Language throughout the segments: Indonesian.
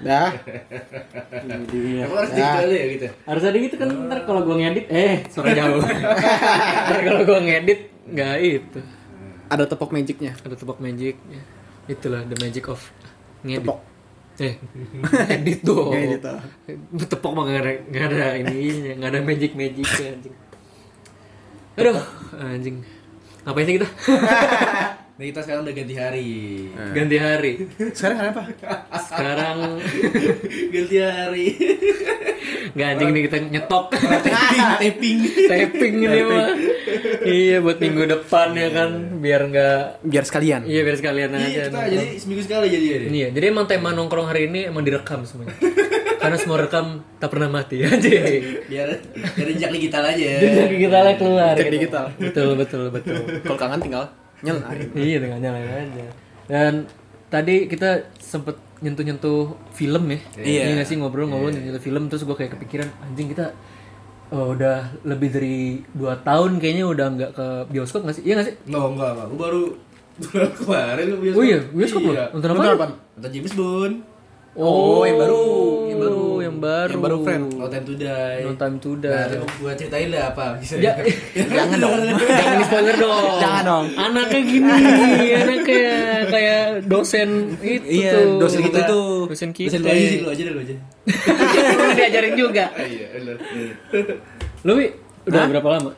Dah. Iya. Emang harus aja ya gitu. Harus ada gitu kan ntar kalau gua ngedit eh suara jauh. ntar kalau gua ngedit nggak itu. Ada tepok magicnya. Ada tebak magic. Ya. Itulah the magic of ngedit. Tepok. Eh, edit dong. Ngedit, ah. Tepok mah nggak ada nggak ada ininya, nggak ada magic magic anjing. Aduh, anjing. Ngapain sih kita? Nah kita sekarang udah ganti hari. Ganti hari. Sekarang hari apa? Sekarang ganti hari. nggak anjing nih kita nyetok. taping, taping. Tapping ini mah. Iya buat minggu depan ya kan biar nggak Biar sekalian. Iya biar sekalian aja. Iya, kita jadi seminggu sekali jadi ya. Iya, jadi emang tema nongkrong hari ini emang direkam semuanya. Karena semua rekam tak pernah mati aja. Biar biar jejak digital aja. Jadi kita lah keluar. Cek gitu. digital. Betul betul betul. Kalau kangen tinggal nyalain. iya dengan nyalain aja. Dan tadi kita sempet nyentuh-nyentuh film ya. Iya. nggak sih ngobrol-ngobrol nyentuh film terus gue kayak kepikiran anjing kita oh, udah lebih dari 2 tahun kayaknya udah nggak ke bioskop nggak sih? Iya nggak sih? No, enggak, enggak. Gue baru kemarin lu bioskop. Oh iya, bioskop loh. Iya. Nonton apa? Nonton apa? Nonton James Bond. Oh, yang baru. Yang baru. yang baru. Yang baru, friend. No Time to Die. No Time to Die. Nah, gua ceritain lah apa bisa. Ya, Jangan dong. Jangan di spoiler dong. Jangan dong. Anaknya gini, anaknya kayak dosen itu Iya, tuh. dosen kita itu. Dosen kita. Lu aja sih, lu aja deh, lu aja. Lu diajarin juga. Iya, benar. Lu udah berapa lama?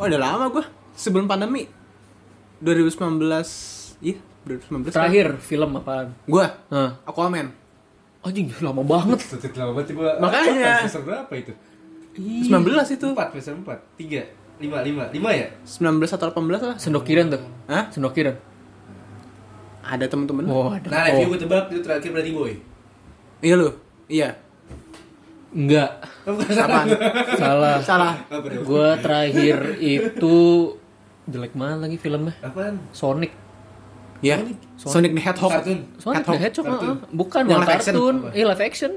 Oh, udah lama gua. Sebelum pandemi. 2019. Iya, 2019. Terakhir film apaan? Gua Hah. Aquaman. Anjing, lama banget. Setit lama banget gua. Makanya. Semester berapa itu? 19 itu. 4, semester 4. 3, 5, 5. 5 ya? 19 atau 18 lah. Sendokiran tuh. Hah? Sendokiran. Ada temen-temen. Oh, ada. Nah, review gue tebak itu terakhir berarti boy. Iya lu. Iya. Enggak. Oh, Apaan? Salah. Salah. Dong? Gua terakhir itu jelek banget lagi filmnya. Apaan? Sonic. Iya. Sonic the Hedgehog. Kartun. Sonic Hedgehog. the Hedgehog, Kartun. ah, ah. bukan Yang yang live action. kartun, eh live action.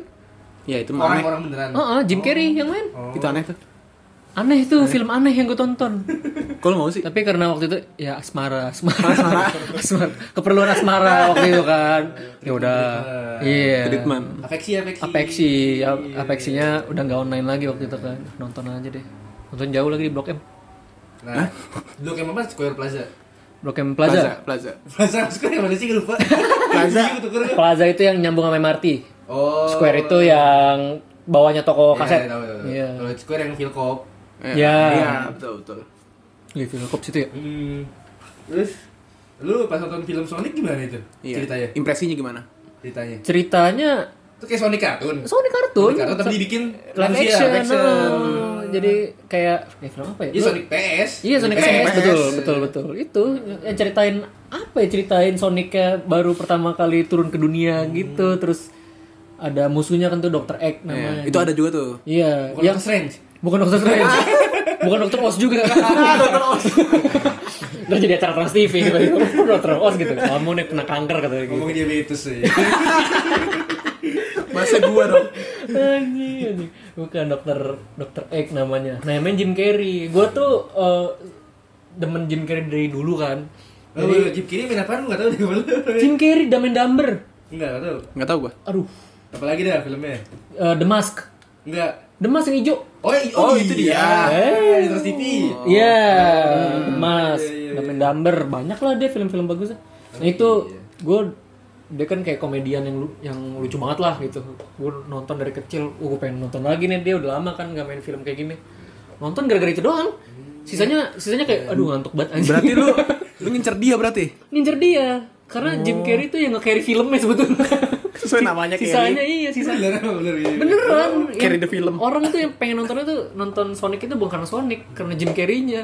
Ya itu mah aneh. Orang-orang beneran. Ah, ah, Jim Carrey yang main. Oh. Itu aneh tuh. Aneh itu film aneh yang gue tonton. Kalau mau sih. Tapi karena waktu itu ya asmara, asmara, asmara, keperluan asmara waktu itu kan. Ya udah, iya. Treatment. Afeksi, afeksi. Apeksi, ya, apeksinya udah nggak online lagi waktu itu kan. Nonton aja deh. Nonton jauh lagi di Blok M. Nah, lu kayak apa? Square Plaza. Blok M Plaza. Plaza. Plaza. Plaza Square yang mana sih lupa. Plaza. Iya. Plaza itu yang nyambung sama MRT. Oh. Square itu yang bawahnya toko Iya, kaset. Iya. Kalau Square yang Philcop. Ya. Iya, betul betul. Iya, film kop situ ya. Hmm. Terus lu pas nonton film Sonic gimana itu? Iya. Ceritanya. Impresinya gimana? Ceritanya. Ceritanya Itu kayak Sonic kartun. Sonic kartun. Sonic kartun tapi dibikin live action. live action. oh. Jadi kayak kayak film apa ya? Iya Sonic PS. Iya Sonic Sonic PS, PS. betul betul betul itu yang ceritain apa ya ceritain Sonicnya baru pertama kali turun ke dunia gitu terus ada musuhnya kan tuh Dr. Egg Iya, namanya itu ada juga tuh. iya Bukan yang Doctor Strange. bukan Dr. Strange bukan Dr. Oz juga Dr. Oz Terus jadi acara Trans TV Dr. Oz gitu kamu nih kena kanker katanya gitu Ngomongin diabetes sih. Masa gua dong. anjing anjing bukan dokter dokter Egg namanya nah namanya Jim Carrey gue tuh eh, demen Jim Carrey dari dulu kan Oh, Jim Carrey main apaan lu enggak tahu deh gua. Jim Carrey Dumb and Dumber Enggak, enggak tahu. Enggak tahu gua. aduh Apalagi dah filmnya? eh, The Mask Enggak. The Mask yang hijau Oh, i- Oh, itu dia. Eh. Di Trans TV. Iya, The Mask, iya, iya, Dumb and Dumber, banyak lah dia film-film bagus. Nah itu gue dia kan kayak komedian yang lu- yang lucu banget lah gitu. Gue nonton dari kecil, uh, gue pengen nonton lagi nih dia udah lama kan gak main film kayak gini. Nonton gara-gara itu doang. Sisanya sisanya kayak aduh ngantuk banget anjing. Berarti lu lu ngincer dia berarti. ngincer dia. Karena Jim Carrey itu yang nge-carry filmnya sebetulnya. Sesuai namanya Carrey. Sisanya iya, sisanya Bener, bener. iya. beneran Carry yang the film. orang tuh yang pengen nontonnya tuh nonton Sonic itu bukan karena Sonic karena Jim Carrey-nya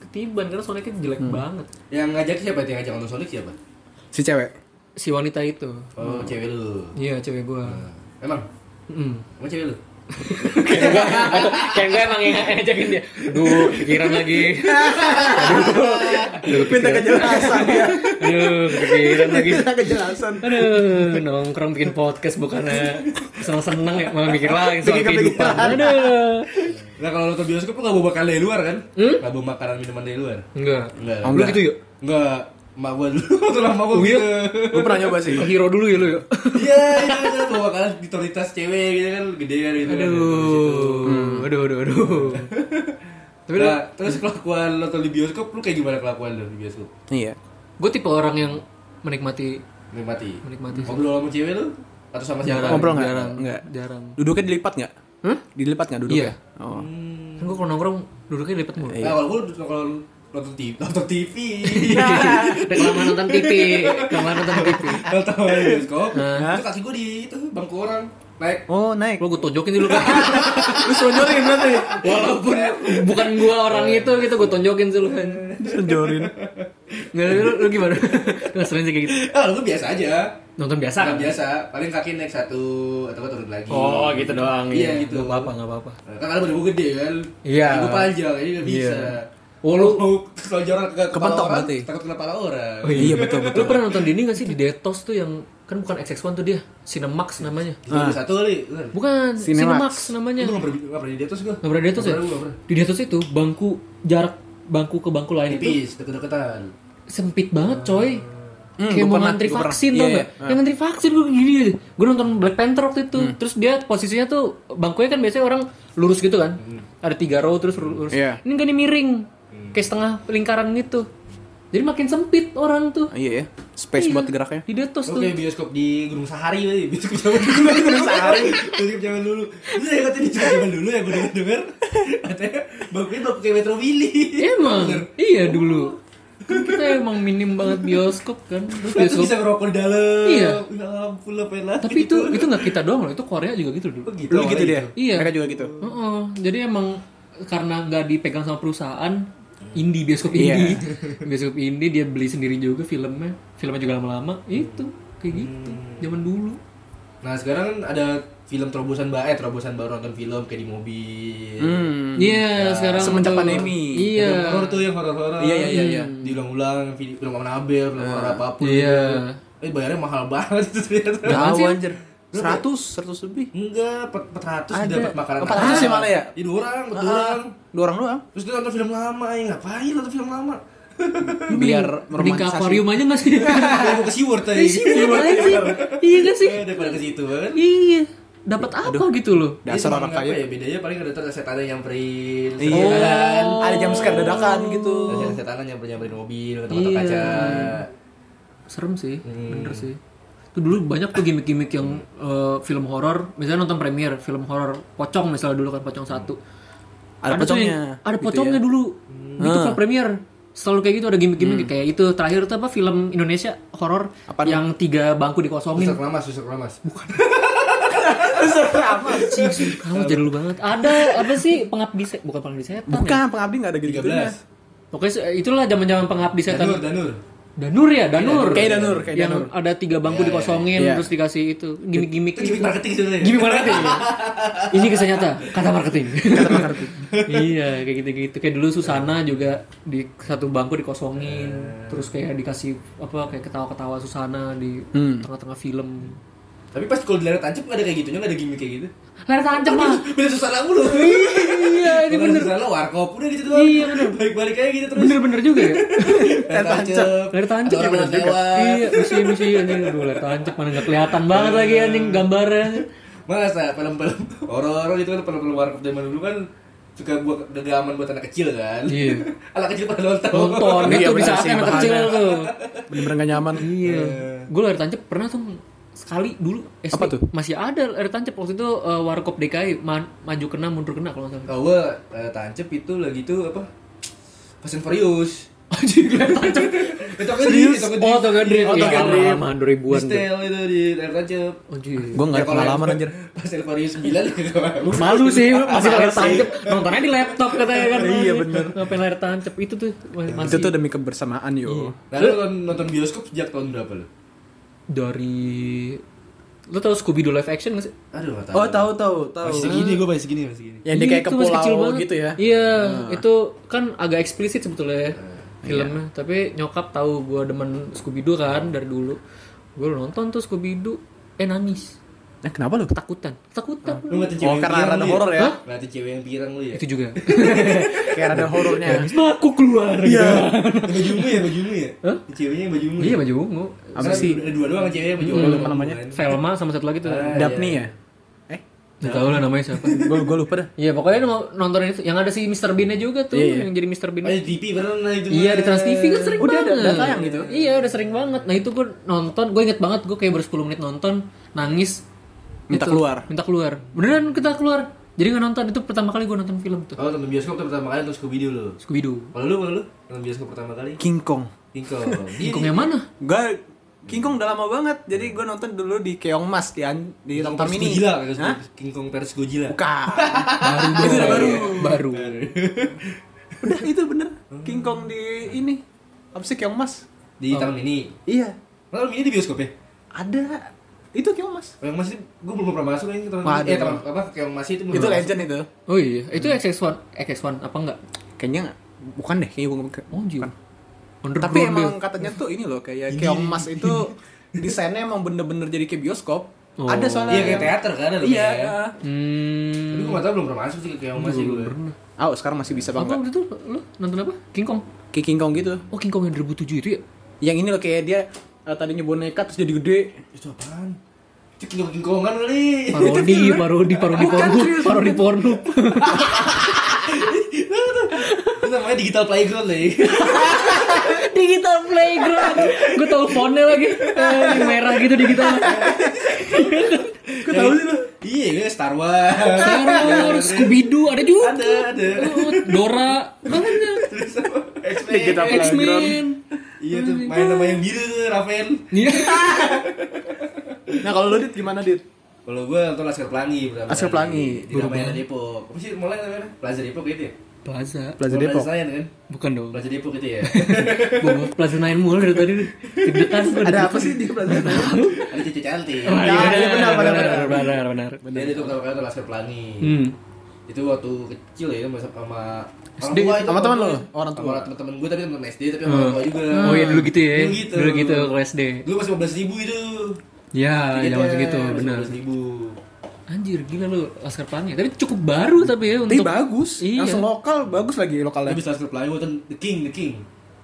ketiban karena Sonic itu jelek banget Yang ngajak siapa? Yang ngajak nonton Sonic siapa? Si cewek. Si wanita itu Oh, cewek lu. iya cewek gua Emang? Mm. Emang cewek lu? kayak gue kayak gue emang yang ngajakin dia aduh pikiran lagi aduh Minta kejelasan dia. aduh kepikiran lagi Minta kejelasan. aduh nongkrong bikin podcast bukannya seneng-seneng ya malah mikir lagi soal kehidupan aduh Nah kalau nonton bioskop lu gak bawa makanan dari luar kan? Hmm? Gak bawa makanan minuman dari luar? enggak Enggak. Oh, lu enggak. gitu yuk Enggak. Emak gua dulu gua Oh, iya? gitu. Gue pernah nyoba sih. Ke hero dulu ya lu ya. Iya, itu itu bawa kan otoritas cewek gitu kan gede kan gitu. kan. Di situ. Aduh, aduh, aduh, aduh. Tapi nah, terus kelakuan nonton di bioskop lu kayak gimana kelakuan lu di bioskop? Iya. Gue tipe orang yang menikmati Menikmati. Menikmati. Ngobrol sama cewek lu atau sama siapa? jarang, Ngobrol nggak? jarang, Nggak. jarang. Duduknya dilipat nggak? Hah? Dilipat nggak duduknya? Iya. Oh. Kan gue kalau nongkrong duduknya lipat mulu. Iya. Nah, kalau gua kalau nonton TV, nonton TV. Reklaman nonton TV, reklaman nonton TV. Nonton bioskop. Itu kaki gua di itu bangku orang. Naik. Oh naik. Lo gue tonjokin dulu kan. Lu sonjorin berarti. Walaupun bukan gua orang itu gitu, gue tonjokin dulu kan. Sonjorin. Nggak, lu, lu gimana? Nggak sering sih kayak gitu. Ah, lu biasa aja. Nonton biasa Nggak kan? biasa, paling kaki naik satu atau nggak turun lagi. Oh gitu doang. Iya, gitu. Gak apa-apa, gak apa-apa. Nah, Kan ada badan gua gede kan. Iya. Gua panjang, jadi nggak bisa. Iya. Oh, lu- mau selonjoran ke kepala Kepentok orang, berarti? takut kena kepala orang. Oh, iya betul betul. Lu pernah nonton di ini gak sih di Detos tuh yang kan bukan XX1 tuh dia, Cinemax namanya. Itu satu kali. kan? Bukan, Cinemax. Cinemax namanya. Lu nggak pernah nggak pernah di atas gua. Nggak pernah di Detos ya? Di Detos itu bangku jarak bangku ke bangku lain itu Tipis, deket-deketan. sempit banget coy. Hmm, Kayak mau ngantri vaksin Iya, tau iya. gak? Yang ngantri vaksin gue gini aja Gue nonton Black Panther waktu itu Terus dia posisinya tuh Bangkunya kan biasanya orang lurus gitu kan Ada tiga row terus lurus Iya. Ini gak nih miring Kayak setengah lingkaran gitu Jadi makin sempit orang tuh Iya ya. Space buat geraknya. Di Detos tuh Oke, bioskop di Gunung Sahari berarti. Bioskop zaman dulu Gunung Sahari. Bioskop zaman dulu. Itu yang katanya di zaman dulu yang gue denger denger. Katanya bangkunya bangku kayak Metro Mini. Emang. Iya dulu Kan kita emang minim banget bioskop kan Terus Nah, itu bioskop bisa ngerokok di dalam. Iya. Ya ampun lah lagi. Tapi itu itu gak kita doang loh Itu Korea juga gitu dulu Oh, gitu. Lu gitu awalnya dia. Iya. Mereka juga gitu. Heeh, jadi emang karena nggak dipegang sama perusahaan indie bioskop Iya. indie bioskop indie dia beli sendiri juga filmnya filmnya juga lama-lama itu kayak gitu zaman dulu Nah, sekarang kan ada film terobosan baru, eh terobosan baru nonton film kayak di mobil. Hmm. iya sekarang semenjak tuh- pandemi. iya Film horor tuh yang horor-horor. Iya, iya, iya, iya. Diulang-ulang film film Anabel, film horor apa pun. Iya. Eh bayarnya mahal banget itu ternyata. Sih? anjir. 100, 100 lebih. Enggak, 400 Ada. dapat makanan. 400 ya malah ya? Iya, dua orang, dua Ah, orang. Dua orang doang. Terus dia nonton film lama, ya ngapain nonton film lama? Biar mending ke akuarium aja gak sih Mau ke SeaWorld tadi. SeaWorld aja sih. iya gak sih Eh, Daripada ke situ kan. iya dapat apa gitu loh Dasar Dia orang kaya. Ya, bedanya paling ada terus setannya nyamperin. Iya. setan. Ada jam scare dadakan gitu. Ada setannya nyamperin nyamperin mobil, ketok-ketok Iya. kaca. serem sih Hmm. bener sih itu dulu banyak tuh gimmick-gimmick yang eh, film horor. Misalnya nonton premier film horor pocong misalnya dulu kan pocong satu. Ada tuh pocongnya, yang- ada gitu pocongnya ya. dulu itu film premier. Selalu kayak gitu ada gimmick-gimmick kayak itu. Terakhir tuh apa film Indonesia horor yang tiga bangku dikosongin. Susah kelamas, susah kelamas. kamu jadul banget. Ada apa sih pengabdi se bukan pengabdi setan ya? Bukan, pengabdi enggak ada gitu 13. pokoknya itulah zaman-zaman pengabdi setan. Danur, Danur. Danur ya, Danur. Kayak Danur, kayak yang Danur. ada tiga bangku Iya, dikosongin iya. terus dikasih itu gimmick-gimmick Itu gimmick marketing sebenarnya. Gimmick marketing. Ini kisah nyata, kata marketing. Kata marketing. iya, kayak gitu-gitu. Kayak dulu Susana juga di satu bangku dikosongin, terus kayak dikasih apa kayak ketawa-ketawa Susana di Hmm. tengah-tengah film. Tapi pas kalau di layar tancap nggak ada kayak gitunya, nggak ada gimmick kayak gitu. Layar tancap mah. Susah mulu. Iya, ini bener. susah warkop udah gitu doang. Iya, bener. Balik-balik kayak gitu terus. Bener-bener juga ya. Layar tancap. Layar tancap Ada ya bener juga. lewat. Iya, misi misi anjing aduh layar tancap mana nggak kelihatan banget lagi anjing gambarnya. Masa film-film horor itu kan film-film warkop zaman dulu kan suka buat gagaman buat anak kecil kan. Iya. anak kecil pada nonton. Nonton Iya, itu bener bisa sih, anak kecil tuh. Bener-bener gak nyaman. Iya. Gue layar tancap pernah tuh sekali dulu SD. Apa tuh? Masih ada layar tancap waktu itu eh, Warkop DKI ma- maju kena mundur kena kalau nggak salah. Tahu gua eh, tancap itu lagi tuh apa? Fast and Furious. Anjing layar tancap. Kan kan di- Oh, Tokyo Drift. Oh, Iya, Tokyo lama, Drift. lama 2000-an Di tuh. setel itu di layar tancap. Anjing. Gue gak ada Ya, kalau pengalaman anjir. Fast and Furious 9 juga malu. Sih, masih layar tancap. Nontonnya di laptop katanya kan. Iya, bener. Ngapain layar tancap itu tuh masih Itu tuh demi kebersamaan yo. Nah, lu nonton, nonton bioskop sejak tahun berapa lu? Dari Lo tau Scooby Doo live action gak sih? Aduh, enggak Oh, tahu tahu tahu. Masih segini gua masih segini, masih segini. Yang dia kayak ke itu masih kecil pulau banget. gitu ya. Iya, itu kan agak eksplisit sebetulnya ya, filmnya. Iya. Tapi nyokap tahu gua demen Scooby Doo kan dari dulu. Gue nonton tuh Scooby Doo, eh nangis. Eh, kenapa lu? Ketakutan. Ketakutan. Lu ngeliatin cewek Oh, karena ada lu horor ya? Ngeliatin cewek yang pirang lu ya? Itu juga. Kayak ada horornya. Aku keluar. Iya. Yang bajumu ya, bajumu ya? Hah? Ceweknya yang bajumu Iya ya? baju ungu. Apa Karena sih? Ada dua doang ceweknya baju Hmm. ungu. Apa namanya? Velma sama satu lagi tuh. Ah, Daphne iya. ya? Eh, Nggak tahu lah namanya siapa. gue gue lupa dah. Iya pokoknya mau nonton itu yang ada si Mr. Bean-nya juga tuh Iya, iya. yang jadi Mr. Bean. Oh, di TV pernah itu Iya di Trans TV kan sering Udah ada- banget. udah tayang gitu? Iya udah sering banget. Nah itu gue nonton, gue inget banget gue kayak baru 10 menit nonton, nangis. Minta Itu, keluar. Minta keluar. Beneran kita keluar. Jadi nggak nonton itu pertama kali gue nonton film tuh. Oh, nonton bioskop tuh pertama kali nonton Scooby Doo lu. Scooby Doo. Kalau lu, kalau lu nonton bioskop pertama kali? King Kong. King Kong. Kong yang mana? Gue King Kong udah lama banget. Jadi gue nonton dulu di Keong Mas di an- di King versus Mini. Godzilla, Hah? King Kong versus Godzilla. Bukan. Baru itu udah baru. Baru. Udah itu bener. King Kong di ini. Apa sih Keong Mas? Di tahun ini. Iya. Lalu ini di bioskop ya? Ada. Itu Keong Mas. Yang masih gue belum pernah masuk ini Waduh. Eh, tahun apa? Kayak masih itu belum Itu legend itu. Oh iya, itu XX1, XX1 apa enggak? Kayaknya nggak- bukan deh, kayaknya bukan. Oh anjir. Bukan. Underground Tapi dia. emang katanya tuh ini loh kayak Keong Mas itu desainnya emang bener-bener jadi kayak bioskop. Oh. Ada soalnya. Iya kayak yang- teater kan ada Iya. ya. Hmm. Tapi gue gak tau belum pernah masuk sih ke Keong masih gue. Ah, sekarang masih bisa Apa bang. waktu itu lu nonton apa? King Kong. Kayak King Kong gitu. Oh King Kong yang 2007 itu ya? Yang ini loh kayak dia eh, tadinya boneka terus jadi gede. Itu apaan? Itu King King Kongan kali. Parodi, parodi, parodi porno, parodi porno. Itu namanya digital playground ya. digital playground. Gue tau fontnya lagi. Eh, merah gitu digital. Gue tahu sih lo. Iya, gue Star Wars. Star Wars, Scooby Doo ada juga. Ada, ada. Dora, banyak. X-Men. Digital playground. X-Men. Iya tuh, main sama yang biru Rafael. Iya. Nah kalau lu dit gimana dit? Kalau gue nonton Laskar Pelangi pertama Laskar. Pelangi. Di Ramayana Depok. Apa sih mulai namanya? Plaza Depok gitu ya? Plaza. Plaza Depok. Senayan kan? Bukan dong. Plaza Depok gitu ya. Bawa Plaza Nine mulu dari tadi. Gua. Ada apa sih di Plaza Depok? Ada cucu cantik. Oh, iya, Ya, iya, benar, benar, benar, benar, benar. Dia itu pertama kali nonton Laskar Pelangi. Hmm. Itu waktu kecil ya sama sama orang SD, sama teman lo? Orang tua. Sama teman-teman gue tapi teman SD tapi sama orang tua juga. Oh iya dulu gitu ya. Dulu gitu. Dulu gitu kalau SD. Dulu masih 15 ribu itu. Ya, Tiketnya zaman segitu, benar. 15 ribu. Anjir, gila lu Laskar Pelangi. Tapi cukup baru tapi ya Tapi untuk bagus. Iya. Langsung lokal, bagus lagi lokalnya. Tapi Laskar Pelangi gue nonton The King, The King.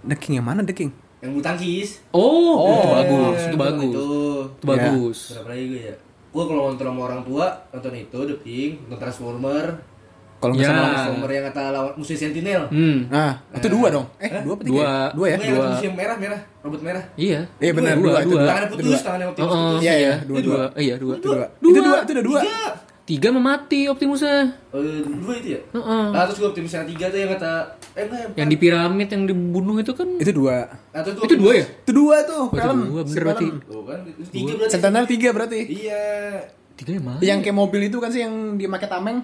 The King yang mana The King? Yang bulu tangkis. Oh, Oh, itu bagus, Eh, itu nonton bagus. Itu. Itu bagus. Berapa lagi gue ya? Gue kalau nonton sama orang tua, nonton itu The King, nonton Transformer. Kalau nggak Ya. salah. Transformer yang kata lawan musuh Sentinel. Hmm. Nah, itu dua dong. Eh, dua apa tiga? Dua. ya? Dua ya? Dua. yang merah, merah, robot merah. Iya. Iya benar, Dua, dua, itu dua. dua. Tangannya Itu putus, dua. tangannya Oh, Optimus oh, putus. Iya, iya, iya, dua, dua, dua. Eh, iya dua. Itu dua. Itu dua, itu dua. Tiga. Tiga memati Optimusnya. Eh, dua itu ya? Heeh. Nah, terus Optimus yang tiga tuh yang kata eh enggak Yang di piramid yang dibunuh itu kan Itu dua. Nah, gua itu dua ya? Itu dua tuh, Oh, itu film. dua, berarti. Tuh kan, itu tiga berarti. Sentinel tiga berarti. Iya. Tiga yang mana? Yang kayak mobil itu kan sih yang dia pakai tameng.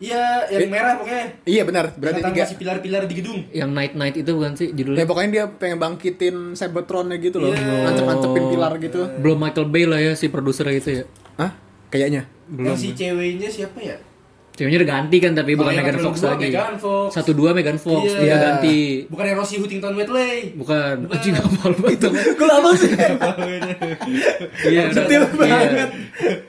Iya, yang merah pokoknya. Iya benar, berarti tiga. masih pilar-pilar di gedung. Yang Night Night itu bukan sih Ya judulnya? pokoknya dia pengen bangkitin Cybertron-nya gitu loh. Iya. Nancep-nancepin pilar gitu. Belum Michael Bay lah ya si produser itu ya. Hah? Kayaknya. Belum. Yang si ceweknya siapa ya? Ceweknya udah ganti kan tapi bukan Oh, yang Megan Fox lagi. Megan Fox. Satu dua Megan Fox, Iya. dia ganti. Bukan yang Rosie Huntington Whiteley. Bukan. Anjing apa itu? Gue lama sih. Iya, Detail iya. banget.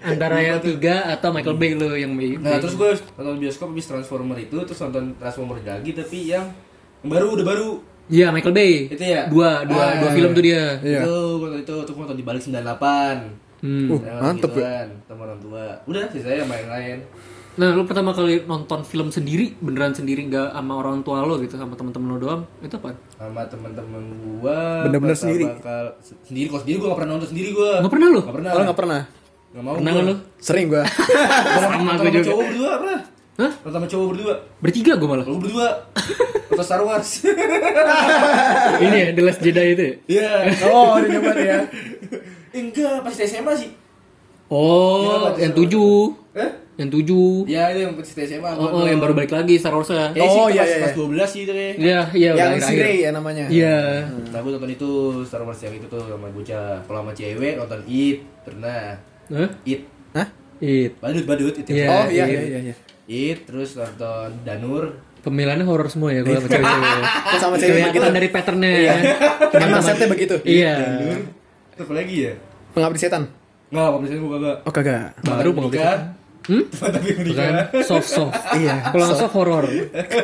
Antara yang tiga atau Michael Bay lo yang Bay. Nah, terus gue nonton bioskop habis Transformer itu, terus nonton Transformer lagi tapi yang yang baru udah baru. Iya Michael Bay. Itu ya? Dua dua Ah. dua film tuh dia. Iya. Itu itu, tuh nonton di balik 98. Hmm. Uh, mantep ya. sama orang tua. Udah, sisanya sama yang lain. Nah, lu pertama kali nonton film sendiri, beneran sendiri nggak sama orang tua lo gitu, sama teman-teman lo doang, itu apa? Sama teman-teman gua. Bener-bener pertama sendiri? kal- sendiri kok sendiri gua gak pernah nonton sendiri gua. Nggak pernah lo? Gak pernah. Kalau nggak pernah. Gak mau Pernah gua. lo? Sering gua. Sama gue juga. cowok berdua pernah. Hah? Sama cowok berdua. Bertiga gue malah. Lu berdua. Nonton Star Wars. Ini ya, The Last Jedi itu ya? Iya. Oh, udah nyoba ya. Enggak, pas SMA sih. Oh, Iya, yang tujuh. Eh? Yang tujuh. Iya, itu yang di SMA. Oh, oh, yang baru balik lagi Star Wars ya? Eh, Oh, sih, iya, pas, iya, pas iya. 12 sih itu kayak. Iya, iya, Yang si. Ray ya namanya. Iya. Nah, gue nonton itu Star Wars yang itu tuh sama bocah. Kalau sama cewek nonton It pernah. Hah? It. Hah? It. Badut, badut itu. Iya. Oh iya iya. iya iya. iya. It terus nonton Danur. Pemilihannya horor semua ya kalau sama cewek-cewek. Kok sama cewek begitu? Kelihatan dari patternnya. Iya. Emang setnya begitu. Iya. Danur. Terus apa lagi ya? Pengabdi setan. Enggak, pengabdian setan gue kagak. Oh kagak. Baru pengabdian. Hmm? Menikah. soft soft. Iya, Kalau nggak soft horror.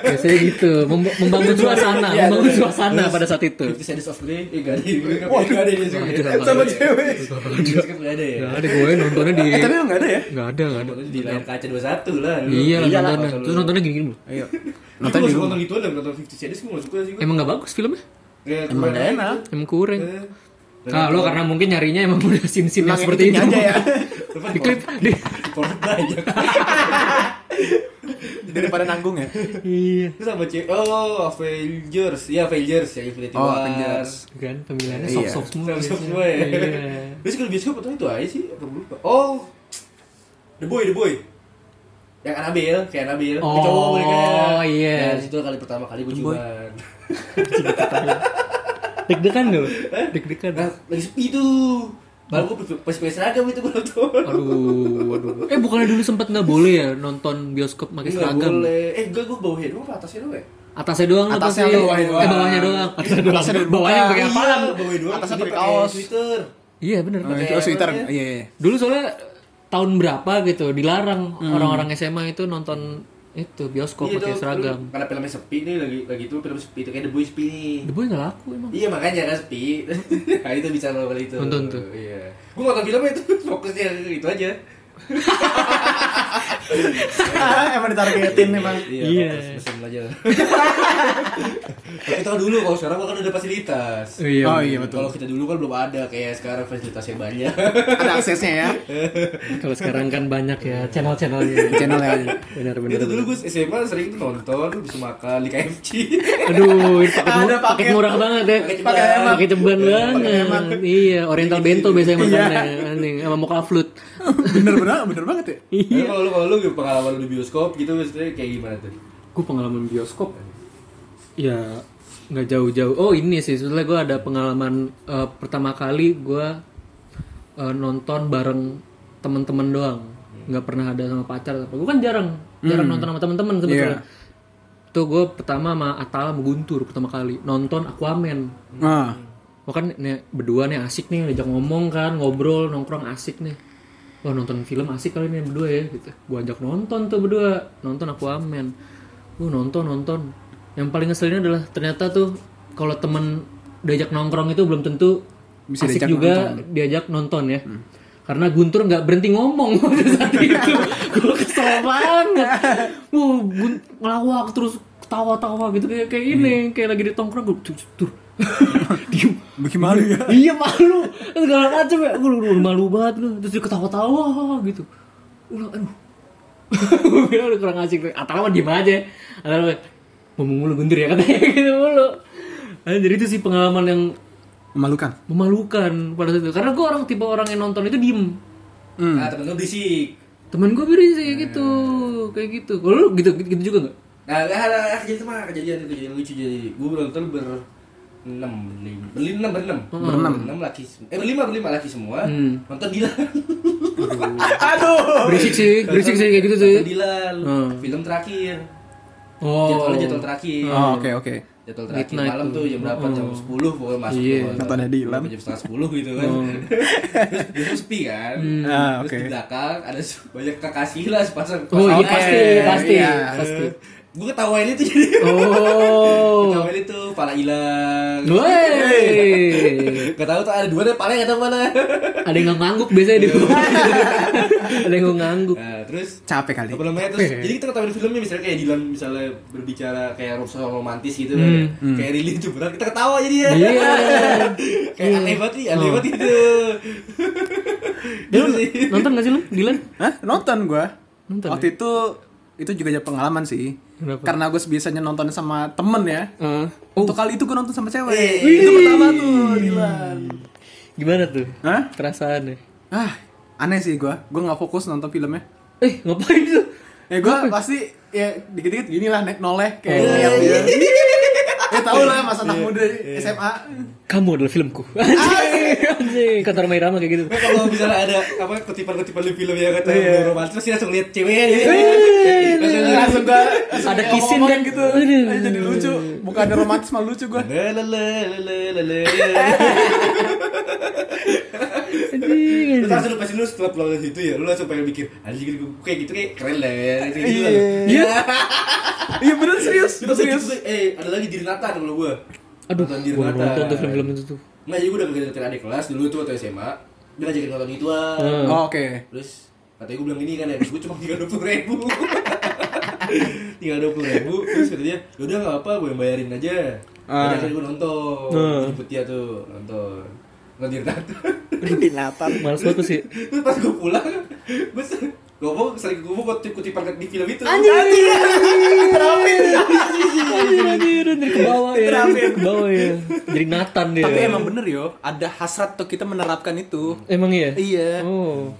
Biasanya gitu, Mem- membangun suasana, Iya, membangun suasana pada saat itu. Fifty Shades of Grey, eh gak ada, gue gak ada dia Sama cewek. Bioskop gak ada ya. Gak ada gue nontonnya di Eh tapi emang nggak ada ya? Nggak ada, nggak ada. Di layar kaca 21 lah. dulu. Iya lah nontonnya. Terus nontonnya gini-gini. loh. Ayo. Nonton Nonton di di rumah. nonton gitu ada nonton Fifty Shades gue gak suka sih gue. Emang nggak bagus filmnya? Ya, Emang kemarin nggak enak. Emang kurang. Eh, Ah, lo karena mungkin nyarinya emang udah Emang seperti itu. aja ya. Di klip, di. Porno banyak. Daripada nanggung ya. Iya. Terus sama cewek, oh Avengers, iya Avengers ya Infinity Oh, War. Avengers. Kan pemilihannya Iya. soft-soft semua. Soft-soft biasanya. semua ya. Iya. Terus kalau bioskop atau itu aja sih, apa gue lupa. Oh, The Boy, The Boy. Yang Annabelle, kayak Annabelle. Oh, cowok mereka. iya. Nah, situ kali pertama kali gue cuman. Deg-degan lo. Deg-degan. Nah, lagi sepi tuh. Baru gue pas seragam itu gue nonton. Aduh, aduh. Eh bukannya dulu sempat nggak boleh ya nonton bioskop pakai Enggak seragam? boleh. Eh, enggak gue bawahnya doang apa atasnya doang ya? Atasnya doang apa Atasnya doang, bawahnya doang. Eh bawahnya doang. Atasnya doang. Atasnya. Bawahnya pakai Iya. apaan? bawahnya doang. Atasnya pakai kaos. Twitter. Iya bener. Oh, Pakai itu Twitter. apa ya? Iya, iya. Dulu soalnya tahun berapa gitu dilarang Hmm. orang-orang SMA itu nonton itu bioskop Iya, pakai seragam. Karena filmnya sepi nih lagi lagi itu film sepi itu kayak Boy sepi nih. Boy nggak laku emang. Iya makanya kan sepi. nah itu bisa lo kali itu. Nonton tuh. Iya. Gue nonton filmnya itu fokusnya itu aja. Emang ditargetin emang. Iya. fokus Pesen aja. Tapi tahu dulu kalau sekarang kan udah fasilitas. Iya. Oh iya betul. Kalau kita dulu kan belum ada kayak sekarang fasilitasnya banyak. Ada aksesnya ya. Kalau sekarang kan banyak ya channel-channelnya. Channel ya. Benar-benar. itu dulu gue SMA sering tuh nonton bisa makan di KFC. Aduh, ini paket, Ada murah, paket. paket murah banget ya. Pakai Pakai ceban. emang. Pakai ceban banget. Iya, Oriental Bento biasanya makannya. Aneh, sama mocha flute. Bener bener bener banget ya. Tapi kalau lu kalau lu pengalaman lu di bioskop gitu maksudnya kayak gimana tuh? Gue pengalaman bioskop. Ya nggak jauh-jauh. Oh ini sih, sebenarnya gue ada pengalaman eh, pertama kali gue eh, nonton bareng teman-teman doang. Nggak pernah ada sama pacar apa. Gue kan jarang, jarang nonton sama teman-teman sebetulnya. Tuh gue pertama sama Atal sama Guntur pertama kali nonton Aquaman. Nah, Wah kan nih, berdua nih asik nih, ajak ngomong kan, ngobrol, nongkrong asik nih. Wah nonton film asik kali nih berdua ya gitu. Gua ajak nonton tuh berdua, nonton Aquaman. Uh nonton nonton. Yang paling ngeselin adalah ternyata tuh kalau temen diajak nongkrong itu belum tentu Bisa asik diajak juga nonton. diajak nonton ya. Karena Guntur nggak berhenti ngomong saat itu. Gue kesel banget. Gun- ngelawak terus ketawa-tawa gitu kayak kayak ini, kayak lagi di tongkrong gue tuh. Diem. bikin malu ya. iya malu. Segala macam ya. Gue udah malu banget gue terus dia ketawa-tawa gitu. Udah aduh. Gue bilang udah kurang asik. Atau mah diem aja. Atau ngomong mulu guntur ya katanya. Gitu mulu. Nah, jadi itu sih pengalaman yang Memalukan. memalukan pada saat itu. Karena gue orang tipe orang yang nonton itu diem. Hmm. Nah, temen lu berisik. temen gue berisik gitu. Kayak gitu. Kalau lu gitu gitu, gitu juga nggak? Nah, nah, nah, kejadian itu mah kejadian itu kejadian lucu jadi gue nonton ber enam berlima berenam berenam berenam berenam laki eh berlima berlima laki semua Hmm. nonton Dilan Aduh. berisik sih berisik sih kayak gitu sih nonton Dilan Hmm. film terakhir oh jadwalnya jadwal terakhir Oh, oke oke. jadwal terakhir Midnight malam tuh. jam berapa jam sepuluh pokoknya masuk Iya. tuh. Nontonnya Dilan. jam setengah sepuluh gitu kan Oh. terus terus sepi kan Ah, terus oke. di belakang ada banyak kekasih lah sepasang oh iya pasti pasti Iya. pasti gue ketawain itu jadi. Oh. Ketawain itu pala hilang. Wey. Gak tahu tuh ada dua deh, paling gak tahu mana. ada yang ngangguk biasanya di ada yang ngangguk. Nah, terus Capek kali. apa namanya terus jadi kita ketawain filmnya misalnya kayak Dilan misalnya berbicara kayak soal romantis gitu kan kayak Rili itu berat kita ketawa jadi ya. Iya. Kayak aneh banget nih aneh banget gitu. Lu gitu sih. nonton gak sih lu Dilan Hah? Nonton gua. Nonton Waktu itu itu juga jadi pengalaman sih. Kenapa? Karena gue biasanya nonton sama temen ya. Heeh. Untuk kali itu gue nonton sama cewek. Eh. Itu pertama tuh, Dilan. gimana tuh Hah? perasaannya Ah, aneh sih gua. Gua nggak fokus nonton filmnya. eh ngapain tuh Ya gua pasti ya dikit-dikit gini lah nek noleh kayak Oh. lihat dia. ya tau lah masa anak muda SMA. kamu adalah filmku anjing kata Roma Irama kayak gitu Nah, kalau misalnya ada apa kutipan-kutipan di film ya kata Iya. romantis pasti langsung lihat ceweknya gitu. Langsung langsung gua langsung Ada ngomong kan? gitu. Ayo jadi lucu. Bukan ada romantis malah lucu gua. Terus langsung lu pasti lu setelah pulang dari situ ya, lu langsung pengen mikir, anjing gue kayak gitu kayak keren lah ya. Kayak gitu lah. Iya. Iya bener serius, Itu serius. serius. Eh, ada lagi Diri Nathan kalau gua. Aduh, Nathan. nonton tuh film-film itu tuh. Nggak, jadi gue udah deketin adik kelas dulu tuh waktu SMA. Dia ngajakin nonton ituan. Hmm. Oh, Oke. Terus katanya gue bilang gini kan ya, gue cuma tinggal dua puluh ribu. tinggal dua puluh ribu. Terus kata dia, yaudah nggak apa, gue yang bayarin aja. Ah. Akhirnya gue nonton. Hmm. Jemput dia tuh nonton. Di Nathan. Males banget tuh sih. Terus pas gue pulang, gue se- ngomong sering gue kutip-kutipan di film itu. Anjir, anjir, anjir ke bawah ya. Diterapin. Ke bawah ya. Jadi Nathan dia. Tapi emang bener yo, ada hasrat tuh kita menerapkan itu. Emang iya? Iya. Oh.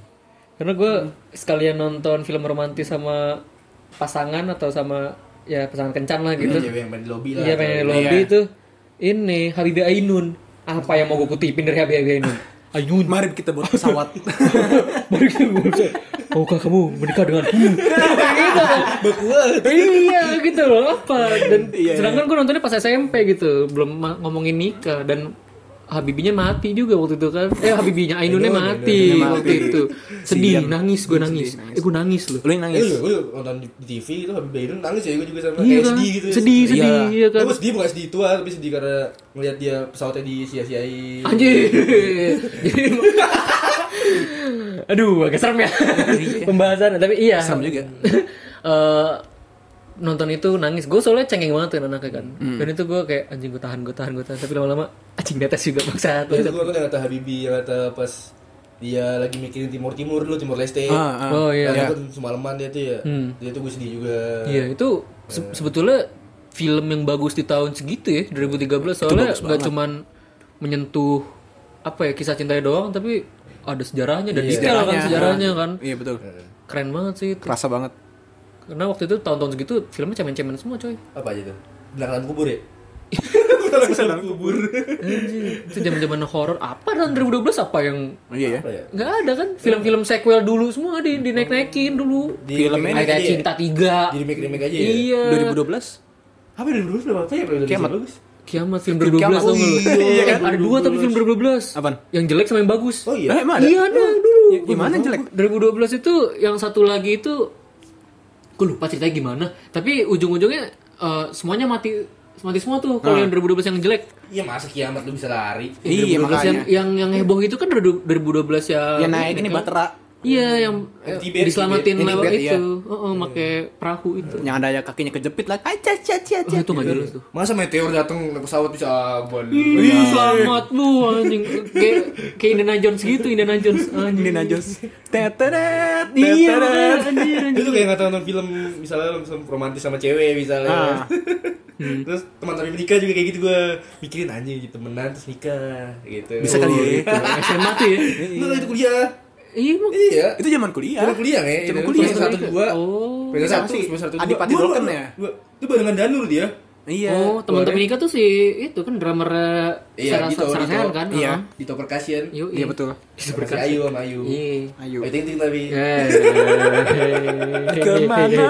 Karena gue sekalian nonton film romantis sama pasangan atau sama ya pasangan kencan lah gitu. Cewek yang main di lobby lah. Iya pengen di lobby Iya. itu. Ini Habibie Ainun. Apa yang mau gue kutipin dari Habibie Ainun? Ainun. Mari kita buat pesawat. Mari kita bisa. Maukah kamu menikah denganku? gitu. Bekuat. iya gitu loh apa dan Iya, sedangkan gue nontonnya pas SMP gitu belum ngomongin nikah dan Habibinya mati juga waktu itu kan eh Habibinya Ainunnya Ainun, mati Ainunnya waktu mati. itu sedih Sian. nangis gue nangis eh gue nangis loh Lu yang Eh, nangis. lu, lu nonton di TV itu Habib Ainun nangis ya gue juga sama iya kayak kan sedih gitu. ya. sedih sedih Iya. iya kan Gue sedih bukan sedih tua tapi sedih karena ngelihat dia pesawatnya disia-siain. anjir aduh agak serem ya pembahasan tapi iya Serem juga. Eh, nonton itu nangis gue soalnya cengeng banget kan anaknya kan dan itu gue kayak anjing gue tahan gue tahan gue tahan tapi lama-lama anjing netes juga maksa Terus gue nonton yang kata Habibie yang kata pas dia lagi mikirin Timur Timur dulu Timur Leste. Ah, ah. oh iya Iya. Kan semalaman dia tuh ya. Hmm. Dia tuh gue sedih juga. Iya itu se- sebetulnya film yang bagus di tahun segitu ya 2013 soalnya nggak cuman menyentuh apa ya kisah cintanya doang tapi ada sejarahnya dan detail kan sejarahnya kan Iya betul. keren banget sih itu. Kerasa banget. Karena waktu itu tahun-tahun segitu filmnya cemen-cemen semua coy Apa aja tuh? Belakang kubur ya? Sedang kubur. Anjing, itu zaman-zaman horor apa tahun 2012 apa yang Iya ya. Apa ya? nggak ada kan film-film sequel dulu semua di dinaik-naikin dulu Di Filmnya remake kayak aja ya? cinta tiga Di remake remake aja ya? iya 2012. Apa dari dulu film apa ya? Film Kiamat. bagus. kiamat film Film 2012 Kiamat. tau nggak lu? Oh, iya, Eh, ada dua tapi film 2012 Apaan? yang jelek sama yang bagus Oh iya. Eh, emang ada? Iya ada dulu. Ya, gimana jelek? 2012 itu yang satu lagi itu gue lupa ceritanya gimana. Tapi ujung-ujungnya eh, semuanya mati mati semua tuh kalau yang 2012 yang jelek. Iya masa kiamat lu bisa lari? Iya, 2012 yang, makanya. yang yang heboh itu kan 2012 yang Ya naik ini Batera. Iya yang eh, Tibet, diselamatin Tibet. lewat Tibet, itu. Heeh, pakai perahu itu. Yang ada ya kakinya kejepit lah. Aca aca aca Oh, itu nggak jelas tuh. Masa meteor datang naik pesawat bisa aban? Ih, selamat lu anjing. Kayak kayak Indiana Jones gitu, Indiana Jones. Anjing. Ini najos. Teteret. Iya. Itu kayak nggak nonton film misalnya film romantis sama cewek misalnya. Ah. Terus teman tapi menikah juga kayak gitu gue mikirin anjing gitu temenan terus nikah gitu. Bisa kali ya. Gitu. SMA tuh ya. Enggak itu kuliah. Iya. Iya. Itu zaman kuliah. Zaman kuliah ya. Zaman itu. kuliah. Semester satu dua. Oh. Satu, satu Adi dua. Pati Gua- Dolken gua- ya? Itu barengan Danur dia. Iya. Oh, teman-teman nikah tuh si itu kan drummer Iya, Sarah Dito. kan? Iya. Di top percussion. Iya betul. Sama si Ayu sama Ayu. Iya. Ayu ting ting tapi. Ke mana?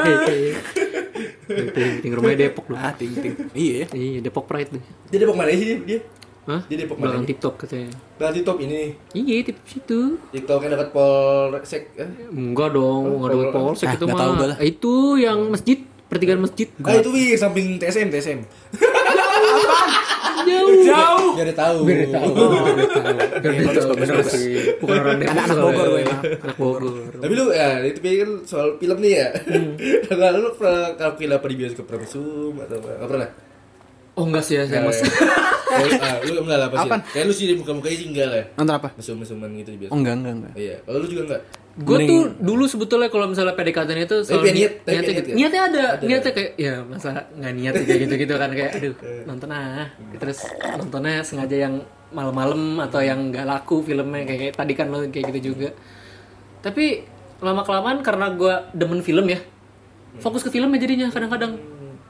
Ting rumahnya Depok loh. Ah, ting ting. Iya. ya. Iya, Depok Pride tuh. Dia Depok mana sih dia? Hah? Dia Depok mana? Belakang TikTok katanya. Berarti top ini. Iya, di situ. TikToknya dekat Polsek. Eh? Enggak dong, enggak ada polsek Ah, itu mah. Itu yang masjid, pertigaan masjid. Ah itu wih samping TSM TSM. Jauh. Jauh. Biar dia tahu. Biar dia tahu. Biar dia tahu. Bukan orang Depok. Soalnya. Bogor gue emang. Anak Bogor. Tapi lu ya itu kan soal film nih ya. Hmm. Kalau lu pernah kalau apa di bioskop pernah mesum atau apa? Enggak pernah. Oh enggak sih ya, saya mas. Ah, lu enggak lah pasti. Apaan? Kayak lu sih di muka-mukanya sih enggak lah. Nonton apa? Mesum-mesuman gitu di Oh enggak enggak enggak. Iya. Kalau lu juga enggak? Gue tuh dulu sebetulnya kalau misalnya PDKT itu selalu Tapi niat- tapi niatnya, niat gitu. ya? niatnya ada, Ada. niatnya kayak ya masa nggak niat kayak gitu gitu kan kayak aduh nonton ah terus nontonnya sengaja yang malam-malam atau yang nggak laku filmnya kayak, kayak tadi kan lo kayak gitu juga tapi lama kelamaan karena gue demen film ya fokus ke filmnya jadinya kadang-kadang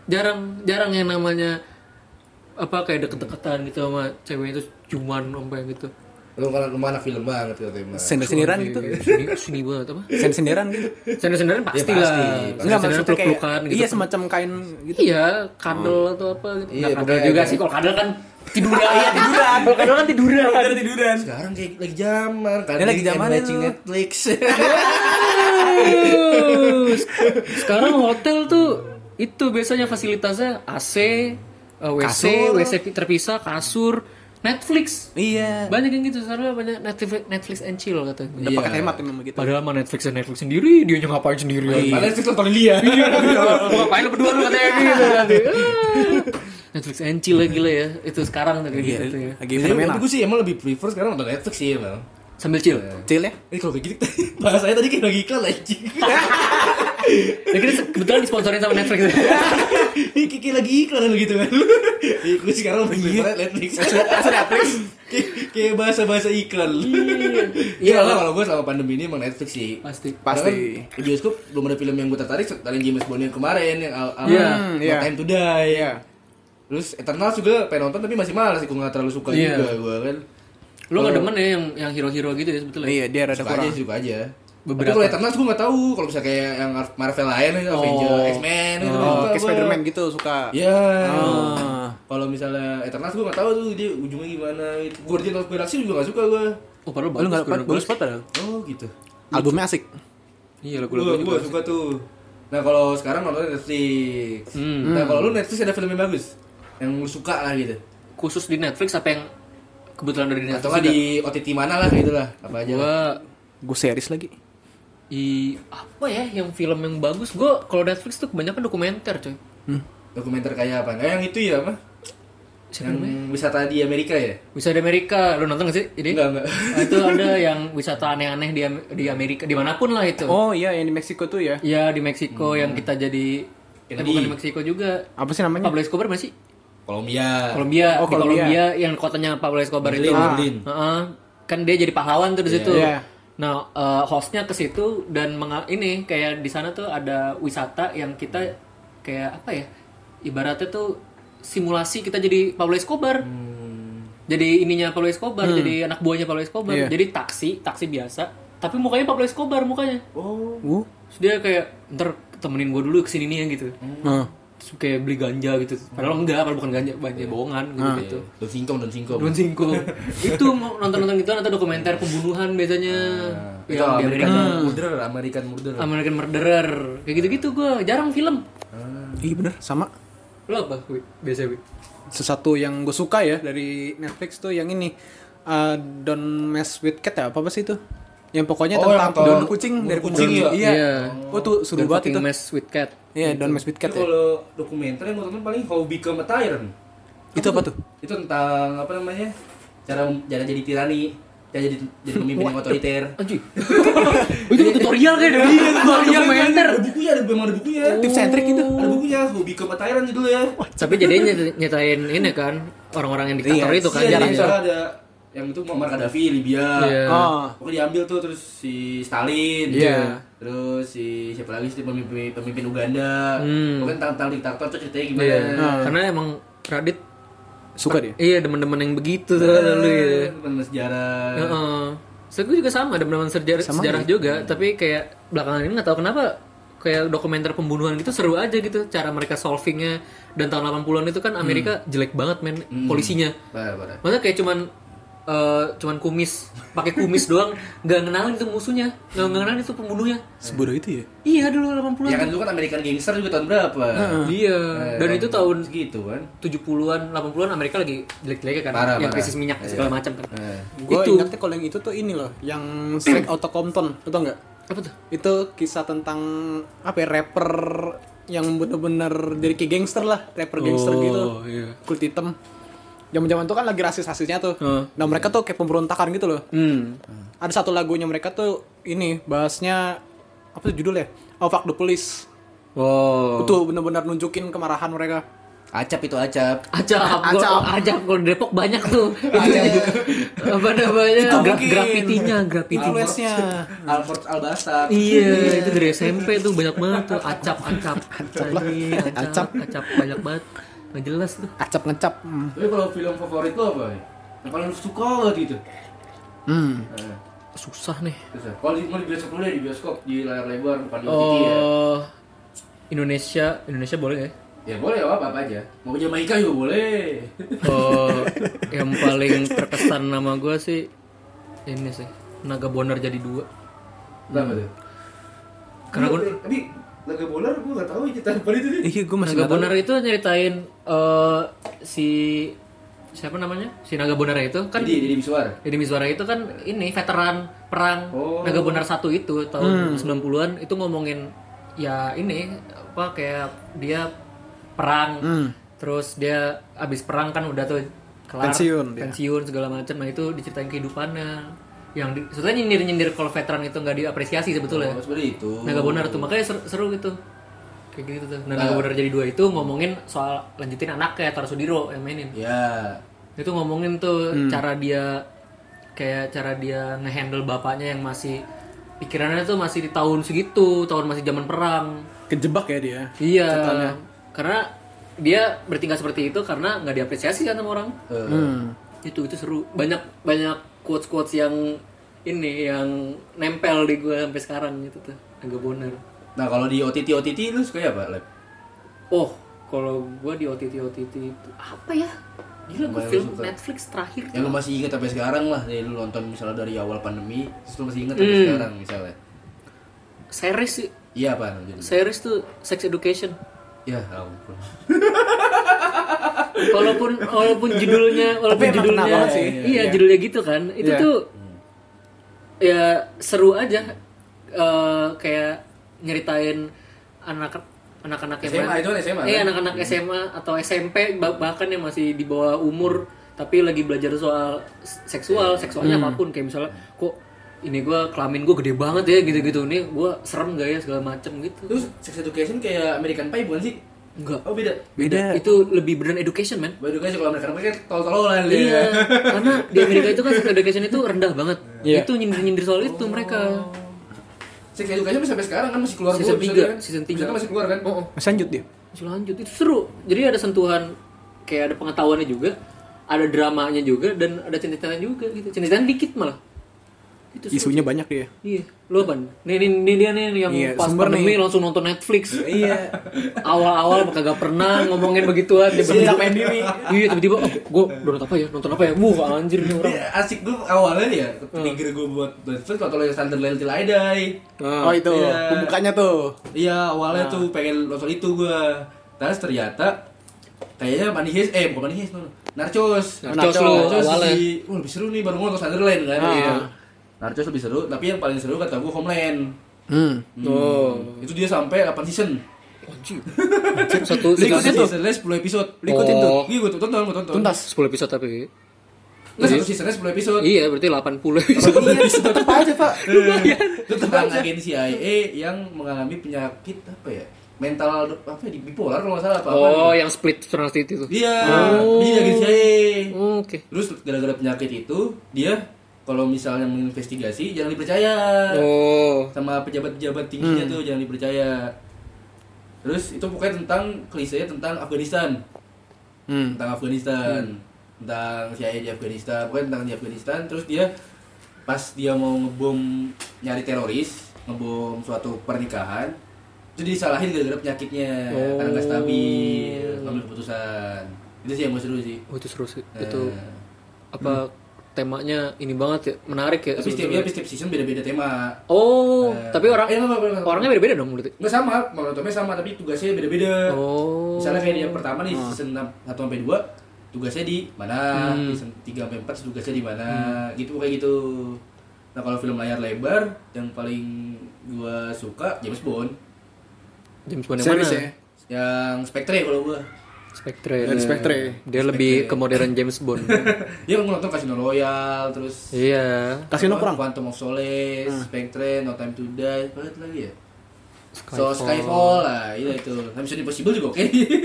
jarang jarang yang namanya apa kayak deket-deketan gitu sama cewek itu cuman sampai gitu Lu kan lu mah anak film banget katanya. Mas. Sender-senderan gitu. Seni, seni banget apa? Sender-senderan gitu. Sender-senderan pasti pasti. lah. Enggak Sender-senderan maksudnya kayak peluk-pelukan gitu. iya semacam kain gitu. Iya, kadel atau apa gitu. Iya, Nggak pokoknya juga kayak- sih. Kalau kadel kan tiduran. Iya, tiduran. Kalau kadel kan tiduran. tiduran. Sekarang kayak lagi zaman kan. Lagi zaman watching itu. Netflix. Terus, Sekarang hotel tuh itu biasanya fasilitasnya AC, eh, WC, Kasur. WC terpisah, kasur, Netflix. Iya. Banyak yang gitu, sekarang banyak Netflix, Netflix and chill katanya. Udah Iya. pakai hemat memang begitu. Padahal mah Netflix dan Netflix sendiri, dia nya ngapain sendiri Padahal itu nontonin dia. Lu ngapain lu berdua lu katanya gitu nanti. Netflix and chill lah gila ya. Itu sekarang tuh kayak Iya, gitu ya. lagi fenomenal. gue sih emang lebih prefer sekarang nonton Netflix sih emang. Sambil chill. Chill ya. Ini kalau kayak gitu bahasanya tadi kayak lagi iklan anjing. Ya kita kebetulan disponsorin sama Netflix. Ini kayak kayak lagi iklan gitu kan. Gue sekarang lebih prefer Netflix. Asal Netflix. Kayak- bahasa-bahasa iklan. Iya. Iya lah kalau gue selama pandemi ini emang Netflix sih. Pasti. Pasti. Kan di bioskop belum ada film yang gue tertarik selain James Bond yang kemarin yang al- al- Iya, iya. Time to Die. Iya. Terus Eternal juga pengen nonton tapi masih malas sih gue nggak terlalu suka Iya. juga gue kan. Lu gak demen ya yang yang hero-hero gitu ya sebetulnya? Iya, dia rada Suka aja kurang. suka aja. Beberapa. Tapi kalau Eternal gue nggak tahu kalau misalnya kayak yang Marvel lain ya, Avenger, X-Men itu Oh, kayak. Spider-Man gitu suka. Iya. Ah. Kalau misalnya Eternal gue nggak tahu tuh dia ujungnya gimana. Guardian of the Galaxy juga nggak suka gue. Oh, padahal Oh, lu enggak Gordon bagus padahal. Oh gitu. Albumnya asik. Iya, lagu Gue lagu gue suka tuh. Nah kalau sekarang nonton Netflix. Hmm. Nah kalau lu Netflix ada film yang bagus, yang lu suka lah gitu. Khusus di Netflix apa yang kebetulan dari Netflix? Atau juga? di OTT mana lah gitu lah, apa aja. lah. Gua Gue series lagi. i apa ya yang film yang bagus? Gua kalau Netflix tuh kebanyakan dokumenter, coy. Dokumenter kayak apa? Nah yang itu ya apa? Siapa yang namanya? wisata di Amerika ya? Wisata di Amerika, lu nonton gak sih? Ini? Enggak enggak. Nah, itu ada yang wisata aneh-aneh di di Amerika, di mana pun lah itu. Oh iya yang di Meksiko tuh ya. Iya di Meksiko yang kita jadi Yang eh, tadi. bukan di Meksiko juga. Apa sih namanya? Pablo Escobar masih? Kolombia. Kolombia, Oh, di Kolombia. Kolombia yang kotanya Pablo Escobar Berlin, itu. Berlin. Heeh. kan dia jadi pahlawan tuh di situ. Iya. Nah, eh, hostnya ke situ dan menga- ini kayak di sana tuh ada wisata yang kita kayak apa ya? Ibaratnya tuh simulasi kita jadi Pablo Escobar. Jadi ininya Pablo Escobar, jadi anak buahnya Pablo Escobar. Iya. Jadi taksi, taksi biasa, tapi mukanya Pablo Escobar mukanya. Oh. Uh. Terus dia kayak ntar temenin gue dulu ke sini nih ya gitu. Nah. Kayak beli ganja gitu. Padahal enggak, padahal bukan ganja, ganja bohongan gitu gitu. Don singkong, don singkong. Don Singko. itu nonton-nonton gitu atau dokumenter pembunuhan biasanya. Itu yang di American Amerika. Murderer, American Murderer. American Murderer. Kayak gitu-gitu gue jarang film. Iya bener sama. Lo apa? Wi? Biasa, Wi? Sesuatu yang gue suka ya dari Netflix tuh yang ini uh, Don't Mess with Cat ya apa apa sih itu? Yang pokoknya Oh, tentang daun kucing dari kucing ya? Iya. Oh tuh seru banget itu. Mess with Cat. Iya, Don't Mess with Cat Itu ya. kalau dokumenter yang gue tonton paling How Become a Tyrant. Itu apa tuh? Itu tentang apa namanya? Cara cara jadi tirani, cara jadi jadi pemimpin yang otoriter. Anjing. Oh, itu tutorial kayak deh. Iya, tutorial dokumenter. Ada bukunya, ada memang ada bukunya. Tips and trick itu. Ada bukunya How Become a Tyrant judulnya. Tapi jadinya nyetain ini kan orang-orang yang diktator Iya, itu kan misalnya ada yang itu Muammar Gaddafi Libya. Iya. Oh. Pokoknya diambil tuh terus si Stalin. Iya. Terus si siapa lagi sih pemimpin pemimpin Uganda. Hmm. Pokoknya tentang, tentang diktator tuh ceritanya gimana. Iya. Ah. Karena emang Radit Suka dia. iya demen-demen yang begitu tuh lalu ya. Teman sejarah. Heeh. So, gue juga sama, ada benar sejarah, Sama sejarah juga, tapi kayak belakangan ini nggak tahu kenapa kayak dokumenter pembunuhan gitu seru aja gitu cara mereka solvingnya dan tahun 80-an itu kan Amerika jelek banget men polisinya. Parah, parah. Maksudnya kayak cuman eh, cuman kumis, pakai kumis doang, nggak kenalin itu musuhnya, nggak kenalin itu pembunuhnya. Sebodoh itu ya. Iya dulu 80-an. Ya kan dulu kan American Gangster juga tahun berapa? Iya. Eh, Dan kan itu tahun segitu kan. 70-an, 80-an Amerika lagi jelek-jeleknya kan, Parah, yang parah. krisis minyak segala macam kan. Eh. Gue Itu. ingatnya kalau yang itu tuh ini loh, yang Straight Outta Compton, lu tau nggak? Apa tuh? Itu kisah tentang apa ya rapper yang bener-bener jadi kayak gangster lah, rapper gangster gitu, iya. kulit hitam. Zaman-zaman tuh kan lagi rasis-rasisnya tuh. Heeh. Nah mereka tuh kayak pemberontakan gitu loh. Hmm. Ada satu lagunya mereka tuh ini bahasnya apa tuh judulnya? Oh fuck the police. Wow. Itu bener-bener nunjukin kemarahan mereka. Acap itu acap. Acap, Acap. Acap. Acap kalau di Depok banyak tuh. apa namanya? Itu Gra grafitinya, grafiti. Influence-nya. Alfred Albasa. Iya, itu dari SMP tuh banyak banget tuh. Acap, acap. Acap acap, Acap. acap banyak banget. Nggak jelas tuh. Acap ngecap. Hmm. Tapi kalau film favorit lo apa? Yang paling suka banget gitu. Hmm. Nah, Susah nih. ya. Kalau di, mau di bioskop dulu deh, di bioskop di layar lebar bukan di OTT ya. Oh, Indonesia, Indonesia boleh ya? Ya boleh apa apa aja. Mau ke Jamaika juga boleh. Oh, yang paling terkesan nama gue sih ini sih Naga Bonar jadi dua. Kenapa tuh? Karena gue Tapi laga bola gue gak tahu cerita apa itu nih. Iya, gue masih Naga nggak. Bonar itu nyeritain eh, si siapa namanya si Naga Bonar itu kan Jadi, jadi Miswar. Deddy Mizwara itu kan ini veteran perang Oh. Naga Bonar satu itu tahun 90-an itu ngomongin ya ini apa kayak dia perang Hmm. terus dia abis perang kan udah tuh kelar Pensiun pensiun segala macam nah itu diceritain kehidupannya yang di, sebetulnya nyindir nyindir kalau veteran itu nggak diapresiasi sebetulnya. Oh, seperti itu. Naga Bonar tuh makanya seru, seru gitu. Kayak gitu tuh nah, Naga Bonar jadi dua itu ngomongin soal lanjutin anaknya Tara Sudiro yang mainin. Ya. itu ngomongin tuh cara dia kayak cara dia ngehandle bapaknya yang masih pikirannya tuh masih di tahun segitu tahun masih zaman perang. Kejebak ya dia. iya. karena dia bertingkah seperti itu karena nggak diapresiasi kan sama orang. Eh, Hmm. itu itu seru. Banyak banyak quotes quotes yang ini yang nempel di gue sampai sekarang gitu tuh agak bonar Nah kalau di OTT OTT lu suka apa? Lab? oh kalau gue di OTT OTT itu apa ya gila gue film suka? Netflix terakhir Yang lu masih inget sampai sekarang lah Dari lu nonton misalnya dari awal pandemi Terus lu masih inget Hmm. sampai sekarang misalnya series sih Iya apa jadi? series tuh sex education Ya ampun walaupun walaupun judulnya walaupun emang judulnya sih. iya judulnya gitu kan itu Iya. tuh ya seru aja eh, kayak nyeritain anak anak-anak yang SMA itu kan SMA eh kan? anak-anak SMA atau SMP bah- bahkan yang masih di bawah umur tapi lagi belajar soal seksual Iya. seksualnya Hmm. apa pun kayak misalnya kok ini gua kelamin gua gede banget ya gitu-gitu nih gua serem gak ya segala macem gitu Terus sex education kayak American Pie bukan sih? Enggak Oh beda Beda. itu lebih beneran education man Beda education kalau Pie kan tol-tolan dia Iya, karena di Amerika itu kan sex education itu rendah banget. Iya. Itu nyindir-nyindir soal itu mereka. Sex education sampai sekarang kan masih keluar Season tiga, episode kan? season tiga. Episode masih keluar kan? Oh, oh, Masih lanjut dia. masih lanjut. Itu seru. Jadi ada sentuhan kayak ada pengetahuannya juga, ada dramanya juga dan ada cinta-cintaan juga gitu. Cinta-cintaan dikit malah. Itu. Isunya banyak dia. Iya, lu apa? Nih, nih, nih dia nih yang Iya, pas pandemi nih. langsung nonton Netflix. Iya. Awal-awal kagak pernah ngomongin begituan. Tiba-tiba main diri. Iya, tiba-tiba, oh, gue nonton apa ya? Nonton apa ya? Wuh, anjir nih orang. Iya, asik gue awalnya nih ya, trigger gue buat Netflix kalau yang standar Lel Till I Die. Oh itu, Iya. pembukanya tuh. Iya, awalnya tuh pengen nonton itu gue. Terus ternyata kayaknya Money Heist, eh bukan Money Heist, no. Narcos. Narcos lu awalnya. di, wah lebih seru nih baru gue nonton Sunderland kan. Ah. Iya. Narcos lebih seru, tapi yang paling seru kata gue Homeland. Hmm. Oh. Itu dia sampai 8 season. Anjir. Satu Satu satu seasonnya 10 episode. Lu ikutin tuh. Oh. Iya, gue tonton, gue tonton. Tuntas. 10 episode tapi. Nggak, satu seasonnya 10 episode. Iya, berarti 80 episode. Tetep aja pak. itu tentang agen CIA yang mengalami penyakit apa ya mental apa ya, bipolar kalau nggak salah apa apa Oh, yang split personality itu. iya Oh. dia agen CIA Oke. terus gara-gara penyakit itu dia kalau misalnya menginvestigasi jangan dipercaya. Oh. sama pejabat-pejabat tingginya tuh jangan dipercaya. Terus itu pokoknya tentang klise tentang Afghanistan. Hmm. tentang Afghanistan. Tentang CIA di Afghanistan. Pokoknya tentang di Afghanistan. Terus dia pas dia mau ngebom nyari teroris ngebom suatu pernikahan itu disalahin gara-gara penyakitnya. Karena nggak stabil ngambil keputusan. Itu sih yang gue seru sih. Oh, itu seru sih. Eh, Itu apa temanya ini banget ya, menarik ya. tapi setiap dia setiap season beda-beda tema Oh, Eh, tapi orang eh, enggak, enggak, enggak. orangnya beda-beda dong berarti. nggak sama monotonnya sama tapi tugasnya beda-beda Oh. misalnya kayak yang pertama nih season 6 1 sampai 2 tugasnya di mana Hmm. season 3 sampai 4 tugasnya di mana gitu kayak gitu nah kalau film layar lebar yang paling gua suka James Bond James Bond yang Series mana? ya. yang Spectre kalau gua Spectre. Dari Spectre. Dia lebih ke modern James Bond. dia kan gua nonton Casino Royale terus iya. Casino kurang? Quantum of Solace Spectre No Time to Die apa lagi ya Skyfall. So Skyfall lah itu itu nah, Mission Impossible juga oke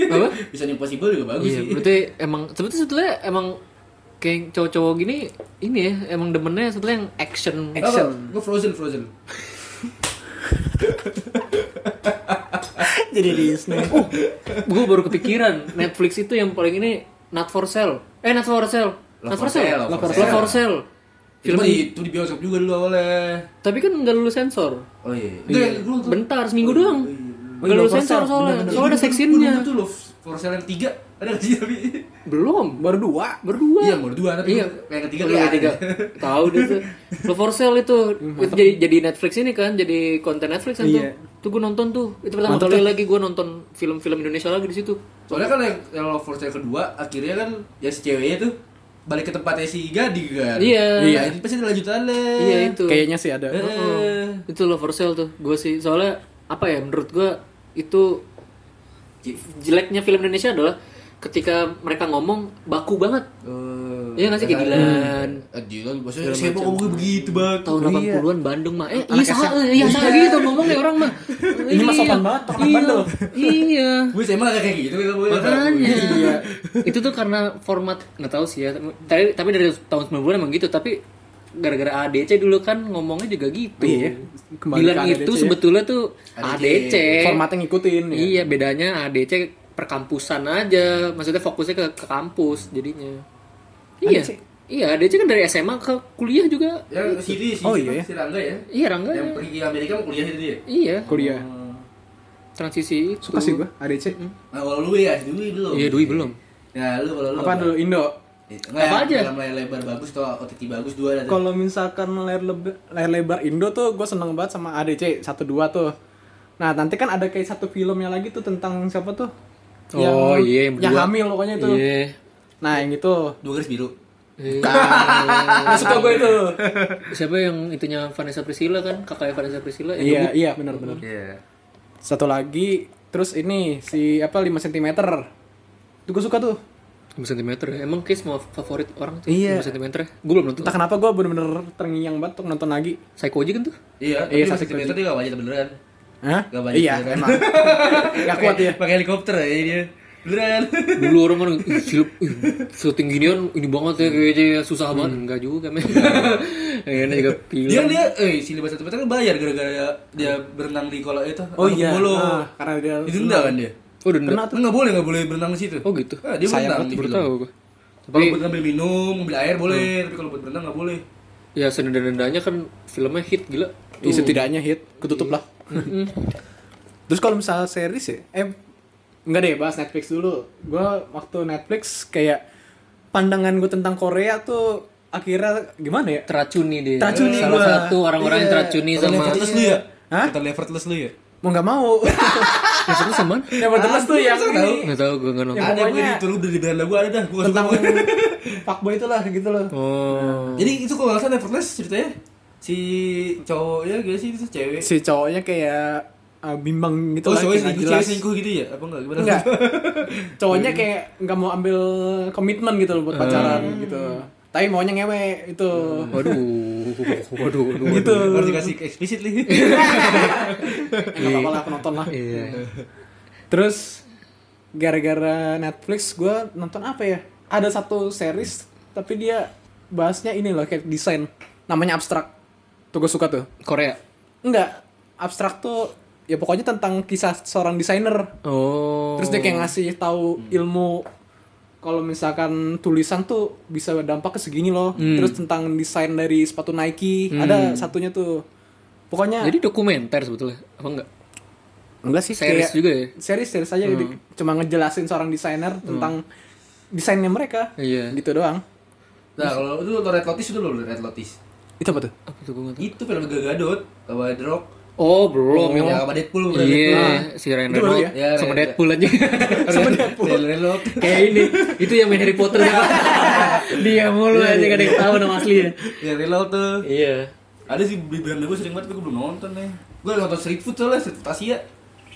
Apa? Mission Impossible juga bagus Iya, sih berarti emang sebetulnya sebetulnya emang kayak cowok-cowok gini ini ya emang demennya sebetulnya yang action. Action. gue Frozen Frozen Jadi Disney. Oh, gue baru kepikiran Netflix itu yang paling ini Not for Sale. Eh, Not for Sale. Not for Sale. Love Love for for Sale. Sale. Film Film itu di bioskop juga dulu awalnya. Tapi kan nggak lulus sensor. Oh iya. Iya. Dulu tuh. Bentar, seminggu doang. Oh, Nggak iya, lulus sensor sale. soalnya. Soalnya ada seksinya. Itu loh for sale yang tiga ada nggak sih tapi Belum. Baru dua. Berdua. iya mau dua tapi Iya. yang ketiga Yang kayak ketiga. ada. Tahu dia tuh. Lo for sale itu. itu jadi jadi Netflix ini kan, jadi konten Netflix kan Iya. tuh. Tuh gue nonton tuh. Itu pertama kali lagi gue nonton film-film Indonesia lagi di situ. Soalnya kan yang, yang love for sale kedua akhirnya kan ya si ceweknya tuh balik ke tempatnya si Gadi kan. Iya. Iya, ini pasti ada lanjutannya. Iya itu. Kayaknya sih ada. Eh. Itu lo for sale tuh. Gue sih soalnya apa ya menurut gue itu jeleknya film Indonesia adalah ketika mereka ngomong baku banget. Eh, Iya nggak sih kayak Dilan. Ah, Dilan, maksudnya siapa ngomongnya begitu banget. Tahun Iya. 80-an Bandung mah. Eh, iya salah, iya salah gitu ngomongnya orang mah. Ini mah sopan banget, orang iya, bandel. Iya. Gue SMA kayak gitu gue. Makanya. Itu tuh karena format nggak tahu sih ya. Tapi tapi dari tahun 90-an emang gitu, tapi gara-gara ADC dulu kan ngomongnya juga gitu. Iya, kembali Dilan ke itu ADC ya. sebetulnya tuh ADC. ADC. Formatnya ngikutin ya. Iya, bedanya ADC perkampusan aja. Maksudnya fokusnya ke, ke kampus jadinya. Iya. ADC? Iya, ADC kan dari SMA ke kuliah juga. Yang si si Oh, si, iya ya? si Rangga ya. Iya, Rangga. Yang pergi ke Amerika mau kuliah itu dia. Iya, Kuliah. transisi itu. Suka sih gua ADC. Nah, kalau lu ya, Dwi belum. Iya, Dwi belum. Ya, lu kalau lu Apa dulu Indo? Enggak, Apa yang aja? Film layar lebar bagus atau OTT bagus dua ada. Kalau misalkan layar lebar, layar lebar Indo tuh gue seneng banget sama ADC 1 2 tuh. Nah, nanti kan ada kayak satu filmnya lagi tuh tentang siapa tuh? Oh, iya, yang yang hamil pokoknya itu. Iya. Nah, yang itu. Dua garis biru. Nah, suka gue itu. Siapa yang itunya Vanessa Priscilla kan? Kakaknya Vanessa Priscilla. yang iya, iya benar benar. Iya. Satu lagi terus ini si apa 5 cm. Itu gue suka tuh. 5 cm ya. Emang Kiss mau favorit orang tuh Iya. 5 cm ya. Gue belum nonton. Entah kenapa gue bener-bener terngiang banget untuk nonton lagi. Psycho aja kan tuh. Iya, Iya, tapi satu masih meter dia gak banyak beneran. Hah? Gak banyak Iya, beneran. emang. Gak kuat ya. Pakai helikopter ya dia. Beneran. Dulu orang kan ih, film ih, syuting ginian ini banget ya kayaknya susah banget. Enggak juga men. Ini juga film. Dia dia eh si lima satu meter kan bayar gara-gara dia berenang di kolam itu. Oh iya. Bolo. Ah, karena dia Didenda kan dia. Oh, denda. Kena tuh. Kan nggak boleh nggak boleh berenang di situ. Oh gitu. Ah, dia Sayang berenang Baru film. tahu gua. Tapi buat ngambil minum, ngambil air boleh, tapi kalau buat berenang nggak boleh. Ya senenda-nendanya kan filmnya hit gila. Ya, setidaknya hit, ketutup lah. Terus kalau misalnya series ya, eh enggak deh bahas Netflix dulu. Gua waktu Netflix kayak pandangan gue tentang Korea tuh akhirnya gimana ya? Teracuni dia. Teracuni Salah gua. satu orang-orang yang Iya. teracuni sama effortless lu ya? Hah? Effortless lu ya? Mau nggak mau. Ya terus sama? Nevertheless tuh yang ini Enggak tahu gue enggak nonton. Yang Ada gue pokoknya- itu lu udah di beranda gue ada dah. Gue tentang suka gue. fuckboy itu lah gitu loh. Oh. Jadi itu kok nggak salah effortless ceritanya si cowoknya gak sih itu cewek? Si cowoknya kayak uh, bimbang gitu Oh, lah, cowok kayak nggak selingkuh, cewek selingkuh gitu ya? Apa enggak? Gimana? Enggak. Cowoknya kayak nggak mau ambil komitmen gitu loh buat pacaran gitu. Tapi maunya ngewe itu. Waduh. Waduh, waduh. Gitu. Harus dikasih eksplisit nih. Enggak apa-apa lah penonton lah. Iya. Terus gara-gara Netflix gue nonton apa ya? Ada satu series tapi dia bahasnya ini loh kayak desain. Namanya abstrak. Tuh gue suka tuh. Korea. Enggak, abstrak tuh ya pokoknya tentang kisah seorang desainer. Oh. Terus dia kayak ngasih tahu ilmu kalau misalkan tulisan tuh bisa dampak ke segini loh. Terus tentang desain dari sepatu Nike, ada satunya tuh. Pokoknya Jadi dokumenter sebetulnya. Apa enggak? enggak sih Series kayak juga ya? series series aja jadi cuma ngejelasin seorang desainer tentang desainnya mereka. Iya. Gitu doang. Nah, kalau itu Red Lotus itu lo Red Lotus. Itu apa tuh? Apa tuh gue. Itu film Gal Gadot sama The Rock. Oh, belum yang Yang sama Deadpool Iya, Deadpool. si Ryan Reynolds ya? Ya, sama Deadpool aja. Sama Deadpool. Rock. Kayak ini, itu yang main Harry Potter ya. Dia mulu aja gak ada yang tahu nama aslinya. Ya Rock tuh. Iya. Ada sih di beranda gue sering banget tapi gue belum nonton nih. Gue nonton Street Food soalnya Street Asia.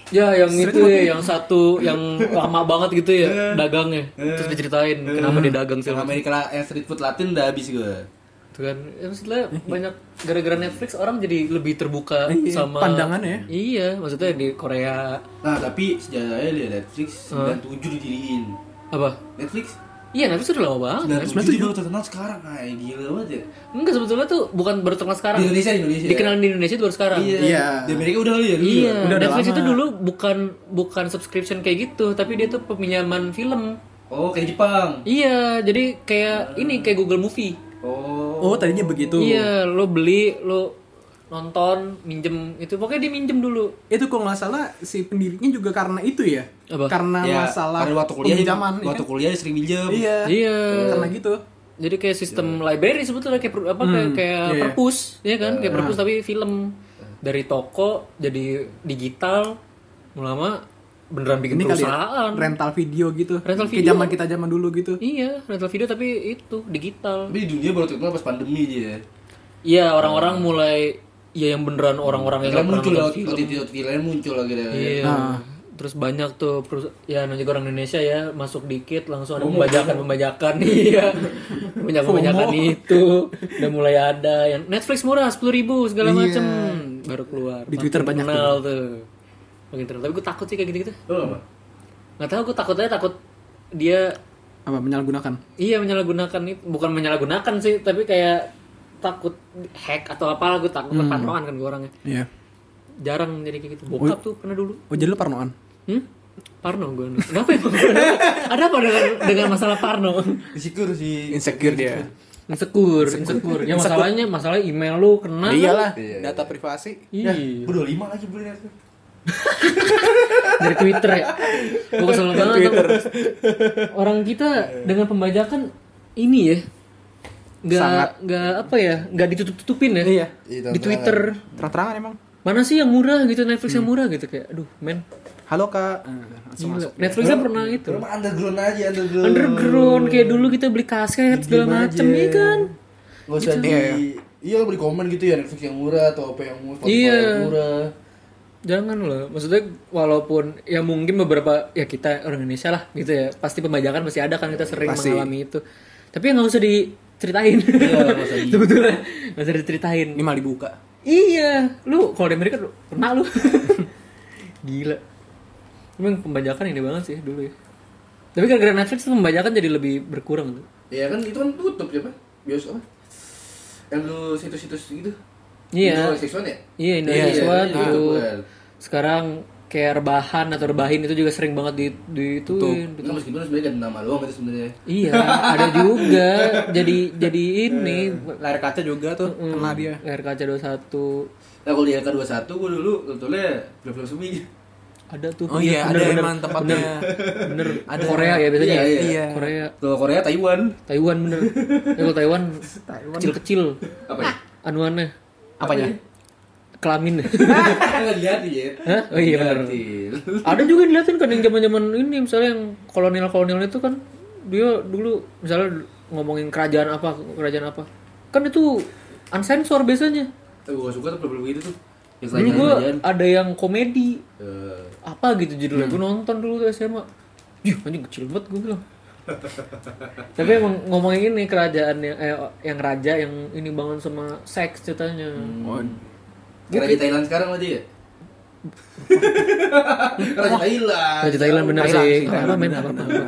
Ya, yang itu ya, yang satu yang lama banget gitu ya, dagangnya. Terus diceritain kenapa dia dagang sih. Amerika Street Food Latin udah habis gue. Itu kan, ya maksudnya banyak gara-gara Netflix orang jadi lebih terbuka Iya, sama pandangannya ya. Iya, maksudnya di Korea Nah tapi sejarahnya lihat Netflix 97 didiriin. apa? Netflix Iya, Netflix udah lama banget. 97 dia baru terkenal sekarang. Ah, gila banget ya. Enggak sebetulnya tuh bukan baru terkenal sekarang. Di Indonesia, di Indonesia. Dikenal di Indonesia tuh baru sekarang. Iya. Di Amerika udah kali ya dulu. Iya, ya? Udah- Netflix lama. itu dulu bukan bukan subscription kayak gitu, tapi dia tuh peminjaman film. Oh kayak Jepang. Iya, jadi kayak ini kayak Google Movie. Oh. Oh, tadinya begitu. Iya, lo beli, lo nonton, minjem itu pokoknya dia minjem dulu. Itu kalau nggak salah si pendirinya juga karena itu ya. Apa? Karena Ya, masalah karena waktu kuliah ya waktu kan? kuliah sering minjem. Iya. Iya. Karena gitu. Jadi kayak sistem library sebetulnya kayak apa kayak kayak iya, iya. perpus, ya kan? Kayak perpus tapi film dari toko jadi digital. Lama beneran bikin Ini kali ya, perusahaan. rental video gitu. Rental video. zaman kita zaman dulu gitu. Iya, rental video tapi itu digital. Tapi di dunia baru terkenal pas pandemi dia. Iya, orang-orang mulai ya yang beneran orang-orang yang nggak muncul lewat nonton film. OTT lain muncul lagi deh. Iya. Nah. Terus banyak tuh perus- ya namanya juga orang Indonesia ya masuk dikit langsung ada pembajakan-pembajakan iya. Banyak pembajakan itu udah mulai ada yang Netflix murah 10.000 ribu segala Iya. macem baru keluar. Di Twitter banyak kenal tuh. Terkenal. Tapi gue takut sih kayak gitu-gitu. Lo apa? Nggak tahu gue takut aja takut dia Apa menyalahgunakan? iya menyalahgunakan itu bukan menyalahgunakan sih tapi kayak takut hack atau apalah gue takut parnoan kan gue orangnya Iya. jarang jadi kayak gitu bokap tuh pernah dulu Oh, jadi lu parnoan? Hmm? Parno gue. Kenapa ya? Ada apa dengan dengan masalah Parno? Insecure sih. Insecure dia. Insecure, insecure. Ya masalahnya masalah email lu kena. Iyalah, Iya. data privasi. Iya. Gue 25 lagi beli. Dari Twitter ya. Gue kesel banget. Twitter. Orang kita dengan pembajakan ini ya. Nggak, nggak apa ya, nggak ditutup-tutupin ya. Iya. Iya, Di Twitter. Terang-terangan emang. Mana sih yang murah gitu, Netflix yang murah gitu. Kayak, aduh men. Halo kak. Eh, langsung Gila. masuk. Netflixnya pernah itu. Cuma underground aja, underground. Underground, kayak dulu kita beli kaset segala macem, aja. ya kan? Gak usah di... Iya, Iya, beli komen gitu ya, Netflix yang murah atau apa yang murah, Spotify Iya. yang murah. Jangan loh, maksudnya walaupun ya mungkin beberapa ya kita orang Indonesia lah gitu ya pasti pembajakan pasti ada kan kita sering Pasti. mengalami itu. Tapi yang nggak usah diceritain. Iya, Sebetulnya nggak usah diceritain. Ini malah dibuka. Iya, lu kalau di Amerika lu- kena lu. Gila. Emang pembajakan ini banget sih dulu ya. Tapi gara-gara Netflix pembajakan jadi lebih berkurang tuh. Iya kan itu kan tutup ya, Pak. Bios apa? Yang lu situs-situs gitu. Iya. Indo seksual ya? Iya, Iya, Indonesia iya, itu. Sekarang kayak rebahan atau rebahin itu juga sering banget di di. Itu meskipun sebenarnya ganti nama doang itu sebenarnya. Iya, ada juga. Jadi jadi ini Layar kaca juga tuh kena dia. layar kaca 21 Nah kalau di LK21 gue dulu nontonnya film-film semi. ada tuh. Oh iya, ada emang tempatnya. Bener. Ada Korea ya biasanya. Iya, iya. Iya. Korea, Kalau Korea Taiwan. Taiwan bener. Ya kalau Taiwan kecil-kecil Apa ya? anuannya Apanya? Kelamin. Enggak dilihatin ya. Hah? Oh iya. Dilihatin. ada juga yang diliatin kan yang zaman-zaman ini misalnya yang kolonial-kolonial itu kan dia dulu misalnya ngomongin kerajaan apa, kerajaan apa. Kan itu unsensor biasanya. Tapi gue suka tuh film-film gitu tuh. Yang Dulu gue ada yang komedi Eh, apa gitu judulnya gue nonton dulu tuh SMA Yuh, anjing kecil banget gue bilang tapi emang ngomongin ini kerajaan yang eh, yang raja yang ini bangun sama seks ceritanya Oh, Raja Thailand sekarang lagi ya? Raja Thailand. raja Thailand bener Thailand, sih Thailand, apa bener.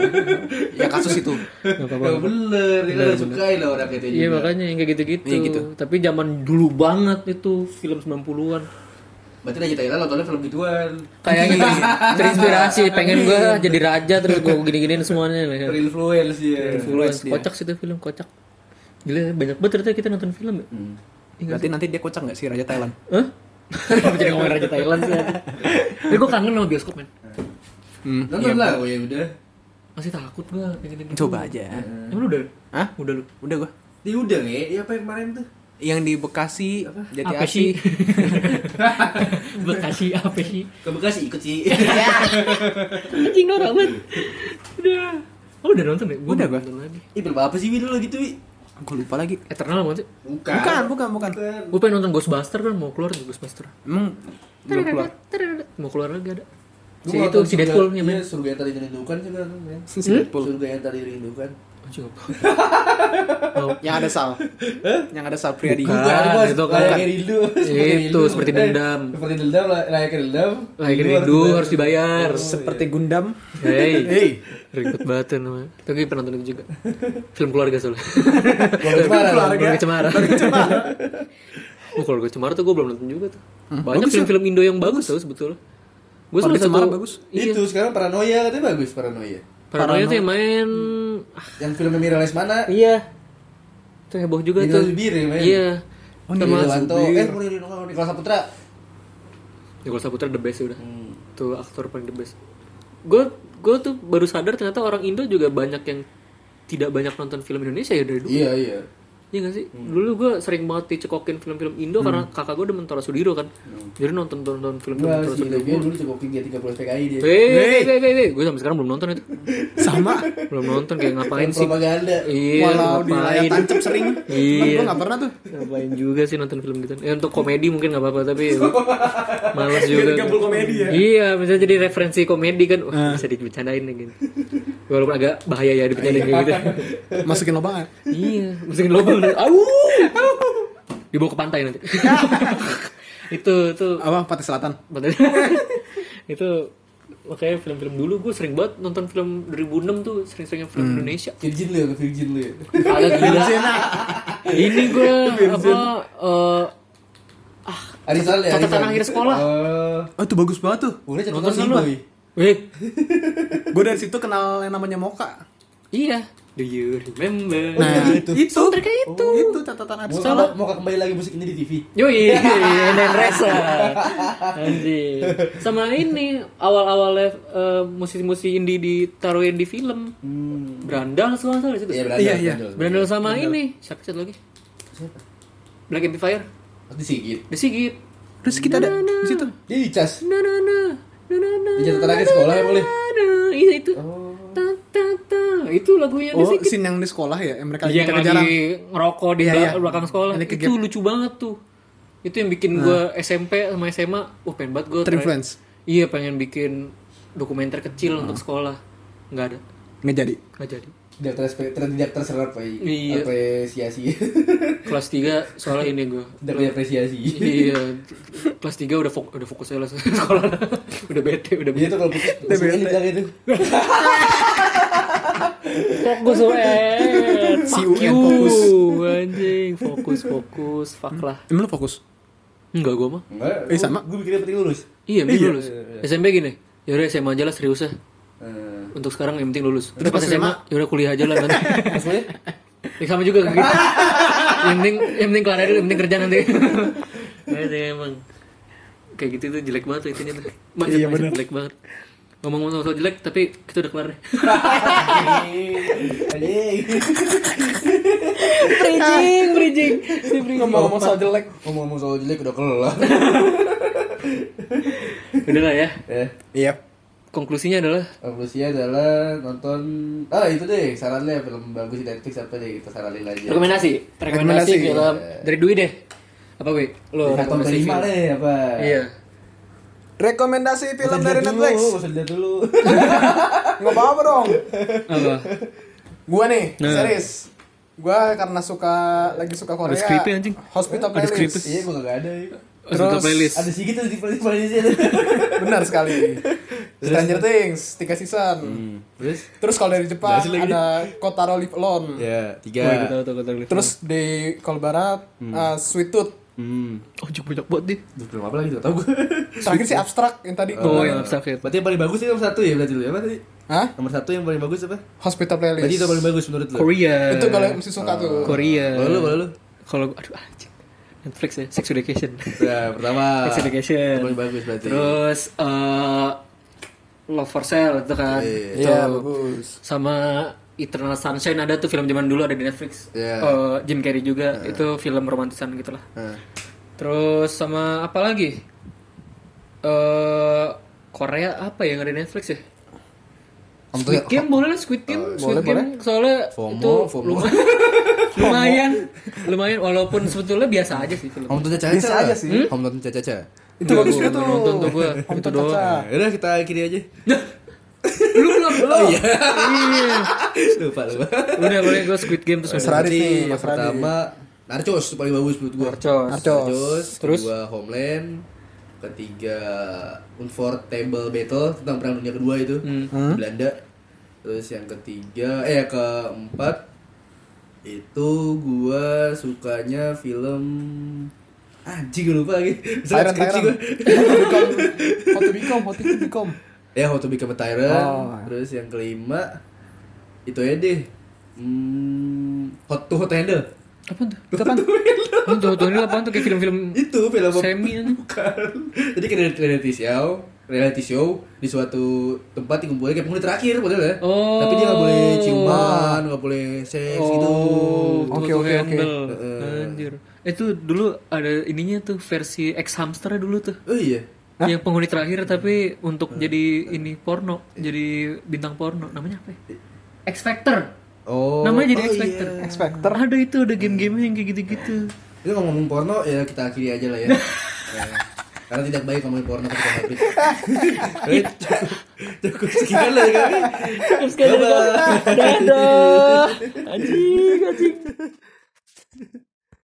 ya kasus itu. Gak apa-apa. Ya bener, dia kan sukai lah orang kayak Iya makanya yang kayak gitu-gitu. Iya, gitu. Tapi zaman dulu banget itu film 90-an. Berarti Raja Thailand nontonnya film gituan. Kayaknya terinspirasi pengen gue jadi raja terus gue gini-giniin semuanya. Terinfluence ya. Influence dia. Kocak sih itu film kocak. Gila banyak banget ternyata kita nonton film ya. Hmm. Berarti nanti dia kocak nggak sih Raja Thailand? Hah? Kenapa jadi ngomongin Raja Thailand sih? Tapi gue kangen sama bioskop men. Hmm, Nonton lah, oh ya udah. Masih takut gue pengen ini. Coba aja. Emang lu udah? Hah? Udah lu? Udah gua. Dia udah ya, ya apa yang kemarin tuh? Yang di Bekasi, Jati apa sih? Bekasi apa sih? Ke Bekasi ikut sih. Anjing norak banget. Udah. Oh udah nonton ya? Gua Udah, gua. nonton lagi. Ih, film apa sih Wi dulu gitu, Wi? Gua lupa lagi. Eternal banget sih. Bukan. Bukan, bukan, bukan. Gue pengen nonton Ghostbuster kan mau keluar tuh Ghostbuster. Emang belum keluar. Mau keluar lagi ada. Si itu si Deadpool yang Iya, main. surga yang tadi dirindukan sih kan. Deadpool. Surga yang tadi dirindukan. Anjing apa? Yang ada Sal. Yang ada Sal Priadi. Bukan. Bukan, itu kan. Layaknya rindu. Itu, seperti dendam. Eh, Seperti dendam, lay- layaknya dendam. Lagi rindu harus dibayar. Seperti Gundam. Hei, Hey. ribet banget tuh namanya. Tapi pernah nonton itu juga. Film keluarga soalnya. Keluarga Cemara. Keluarga Cemara. Oh, keluarga Cemara tuh gue belum nonton juga tuh. Banyak bagus ya? film-film Indo yang bagus tau sebetulnya. Gue Keluarga Cemara bagus. Iya. Itu sekarang paranoia katanya bagus paranoia. Paranoia tuh yang main Yang filmnya Mira Lesmana. Iya. Itu heboh juga Nino tuh. Zubir ya? Iya. Oh, Sama Wanto. Eh, Nicholas Saputra. Nicholas Saputra the best udah. Hmm. Tuh aktor paling the best. Gue gue tuh baru sadar ternyata orang Indo juga banyak yang tidak banyak nonton film Indonesia ya dari dulu. Iya, iya. Iya gak sih? Dulu gue sering banget dicekokin film-film Indo karena kakak gue demen Tora Sudiro kan. Jadi nonton-nonton film-film Gua Tora si Sudiro. Legia dulu cekokin dia 30 PKI dia. Hei, hei, hei, hei, gue sampai sekarang belum nonton itu. Sama. Belum nonton kayak ngapain sih? Propaganda. Iya, Walau di layar ngapain? tancap sering. Iya. Gue gak pernah tuh. Ngapain juga sih nonton film gitu? Ya untuk komedi mungkin nggak apa-apa tapi malas juga. Gabung komedi ya. Iya, bisa jadi referensi komedi kan. Wah, bisa dibicarain gitu. Walaupun agak bahaya ya dibicarain kayak gitu. Masukin lubang iya, masukin lubang. Au. Dibawa ke pantai nanti. itu itu Apa? Pantai Selatan. Padahal- itu makanya film-film dulu gue sering banget nonton film 2006 tuh sering-seringnya film Indonesia Virgin lu ya, ke Virgin lu ya. agak gila ini gue apa eh Arisal ya. Catatan akhir sekolah. Oh. Oh itu bagus banget tuh. Udah catatan Nonton sih, boy. Weh, Gue dari situ kenal yang namanya Moka. iya. Do you remember? Nah, itu. itu. Soundtracknya itu. Itu catatan Aris. mau, mau kembali lagi musik ini di TV. Yoi, Nen Resa. Anjing. Sama ini awal-awalnya eh, musisi-musisi indie ditaruhin di film. Hmm. Berandal soalnya salah di situ. Iya, berandal. Iya, iya. berandal. Berandal sama ini. Siapa satu lagi? Siapa? Black Amplifier. Pasti Sigit. The Sigit. Terus kita ada di situ. Dia dicas. Na na na. Na na na. Di catatan akhir sekolah ya boleh. Iya itu. Oh. Ta ta ta. Itu lagunya Oh, Sigit. scene yang di sekolah ya, yang mereka yang kejar-kejaran. lagi ngerokok di Iya, iya. belakang sekolah itu lucu banget tuh itu yang bikin gue SMP sama SMA uh pengen banget gue Terinfluence. iya pengen bikin dokumenter kecil untuk sekolah nggak ada Nggak jadi. nggak jadi Tidak terserap Pak. Iya. apresiasi. kelas 3 soalnya ini gue Tidak diapresiasi. iya kelas 3 udah fok- udah fokus aja lah sekolah udah bete udah Dia tuh kalau putus, putus ini bilang itu. fokus UN Si UN you fokus. anjing fokus fokus fuck lah Emang lu fokus? enggak gue mah Enggak. Eh, sama. Gue mikirnya penting lulus. Iya, penting Iya. lulus. SMP gini, yaudah SMA aja lah serius ya. Eh, Untuk sekarang yang penting lulus. Terus pas SMA, yaudah kuliah aja lah nanti. maksudnya? ya, sama juga kayak gitu. yang penting, yang penting kelar aja dulu, yang penting kerja nanti. Nah, itu emang kayak gitu tuh jelek banget tuh itunya tuh. Iya, mindset bener. jelek banget. Ngomong-ngomong soal jelek, tapi kita udah kelar deh. Bridging, bridging. Ngomong-ngomong soal jelek. Ngomong-ngomong soal jelek udah kelar. Udah lah ya. Ya. Iya. Konklusinya adalah Konklusinya adalah nonton ah itu deh sarannya film bagus di Netflix apa deh kita saranin aja. rekomendasi. Rekomendasi Rekomendasi. film dari Dwi deh. Apa Wi? Lo rekomendasi film. deh apa? Iya. Rekomendasi film dari Netflix. Dulu, usah dilihat dulu. Nggak apa-apa dong. Apa? Gua nih, Nah. series. Gua karena suka lagi suka Korea. Ada skripnya, anjing. Hospital Playlist. Iya gua gak ada. ya. Terus playlist. Ada sih gitu di playlist playlistnya. Benar sekali. Stranger Things, tiga season. Terus? Terus kalau dari Jepang lagi. ada Kotaro Live Alone. Ya Oh, tiga. iya, tahu, tahu, tahu, tahu. Terus di kalau barat uh, Sweet Tooth. Hmm. Oh, cukup banyak banget deh. Film apa lagi? Tahu gue. Terakhir sih abstrak yang tadi. Oh, yang abstrak ya. Berarti yang paling bagus itu nomor satu ya berarti lu ya? Apa tadi? Hah? Nomor satu yang paling bagus apa? Hospital Berarti Playlist. itu paling bagus menurut lu? Korea. Itu kalau yang mesti suka tuh. Korea. Kalau lu, kalau lu? Kalau aduh. Netflix ya, Sex Education. Ya, pertama. Sex Education. Paling bagus berarti. Terus eh Love for Sale itu kan. Iya. Itu. Iya, bagus. Sama Eternal Sunshine ada tuh film zaman dulu ada di Netflix. Iya. Eh, Jim Carrey juga. Itu film romantisan gitu lah. Nah. Terus sama apa lagi? Eh Korea apa ya yang ada di Netflix ya? Om Squid Game boleh lah Squid Game, Squid boleh, Game soalnya FOMO, itu FOMO. lumayan, lumayan, lumayan walaupun sebetulnya biasa aja sih film. Om Tonton Caca. Bisa aja sih. Om Tonton Caca. Caca. Itu bagus tuh. Nonton tuh gue, Om itu doang. Caca. Ya udah kita akhiri aja. Lu belum belum? iya. Iya. lupa lupa. Udah boleh gue Squid Game terus Mas. Radit nih, yang Mas pertama Narcos paling bagus menurut gua. Narcos. Narcos. Narcos. Terus? Kedua Homeland. Ketiga Unforgettable Battle tentang perang dunia kedua itu Hmm. di Belanda. Terus yang ketiga eh yang keempat itu gua sukanya film anjing gua lupa lagi. Bisa Tyrant Tyrant. gua. How to become, how to become, how to become. Ya How to Become a Tyrant. Oh. Terus yang kelima itu ya deh. Hmm, hot to Hot to Handle. Apaan tuh? Itu apaan? Oh, tutorial apaan tuh kayak film-film itu film semi ini. bukan jadi kayak reality show reality show di suatu tempat dikumpulin kayak penghuni terakhir padahal ya Oh. tapi dia nggak boleh ciuman nggak boleh seks gitu Oh, Oke, tuh oke, oke. handle. Anjir. Itu dulu ada ininya tuh versi X hamster dulu tuh. oh iya Yang penghuni terakhir tapi untuk jadi ini porno, jadi bintang porno. Namanya apa ya? X Factor. Oh Namanya jadi oh X Factor. iya. Ada itu, ada game-game yang kayak gitu-gitu. itu ngomong porno ya kita akhiri aja lah ya Ya. karena tidak baik ngomongin porno ketika maghrib Oke, cukup, cukup sekian lah ya kami Terus kayak Dadah. Anjing, anjing.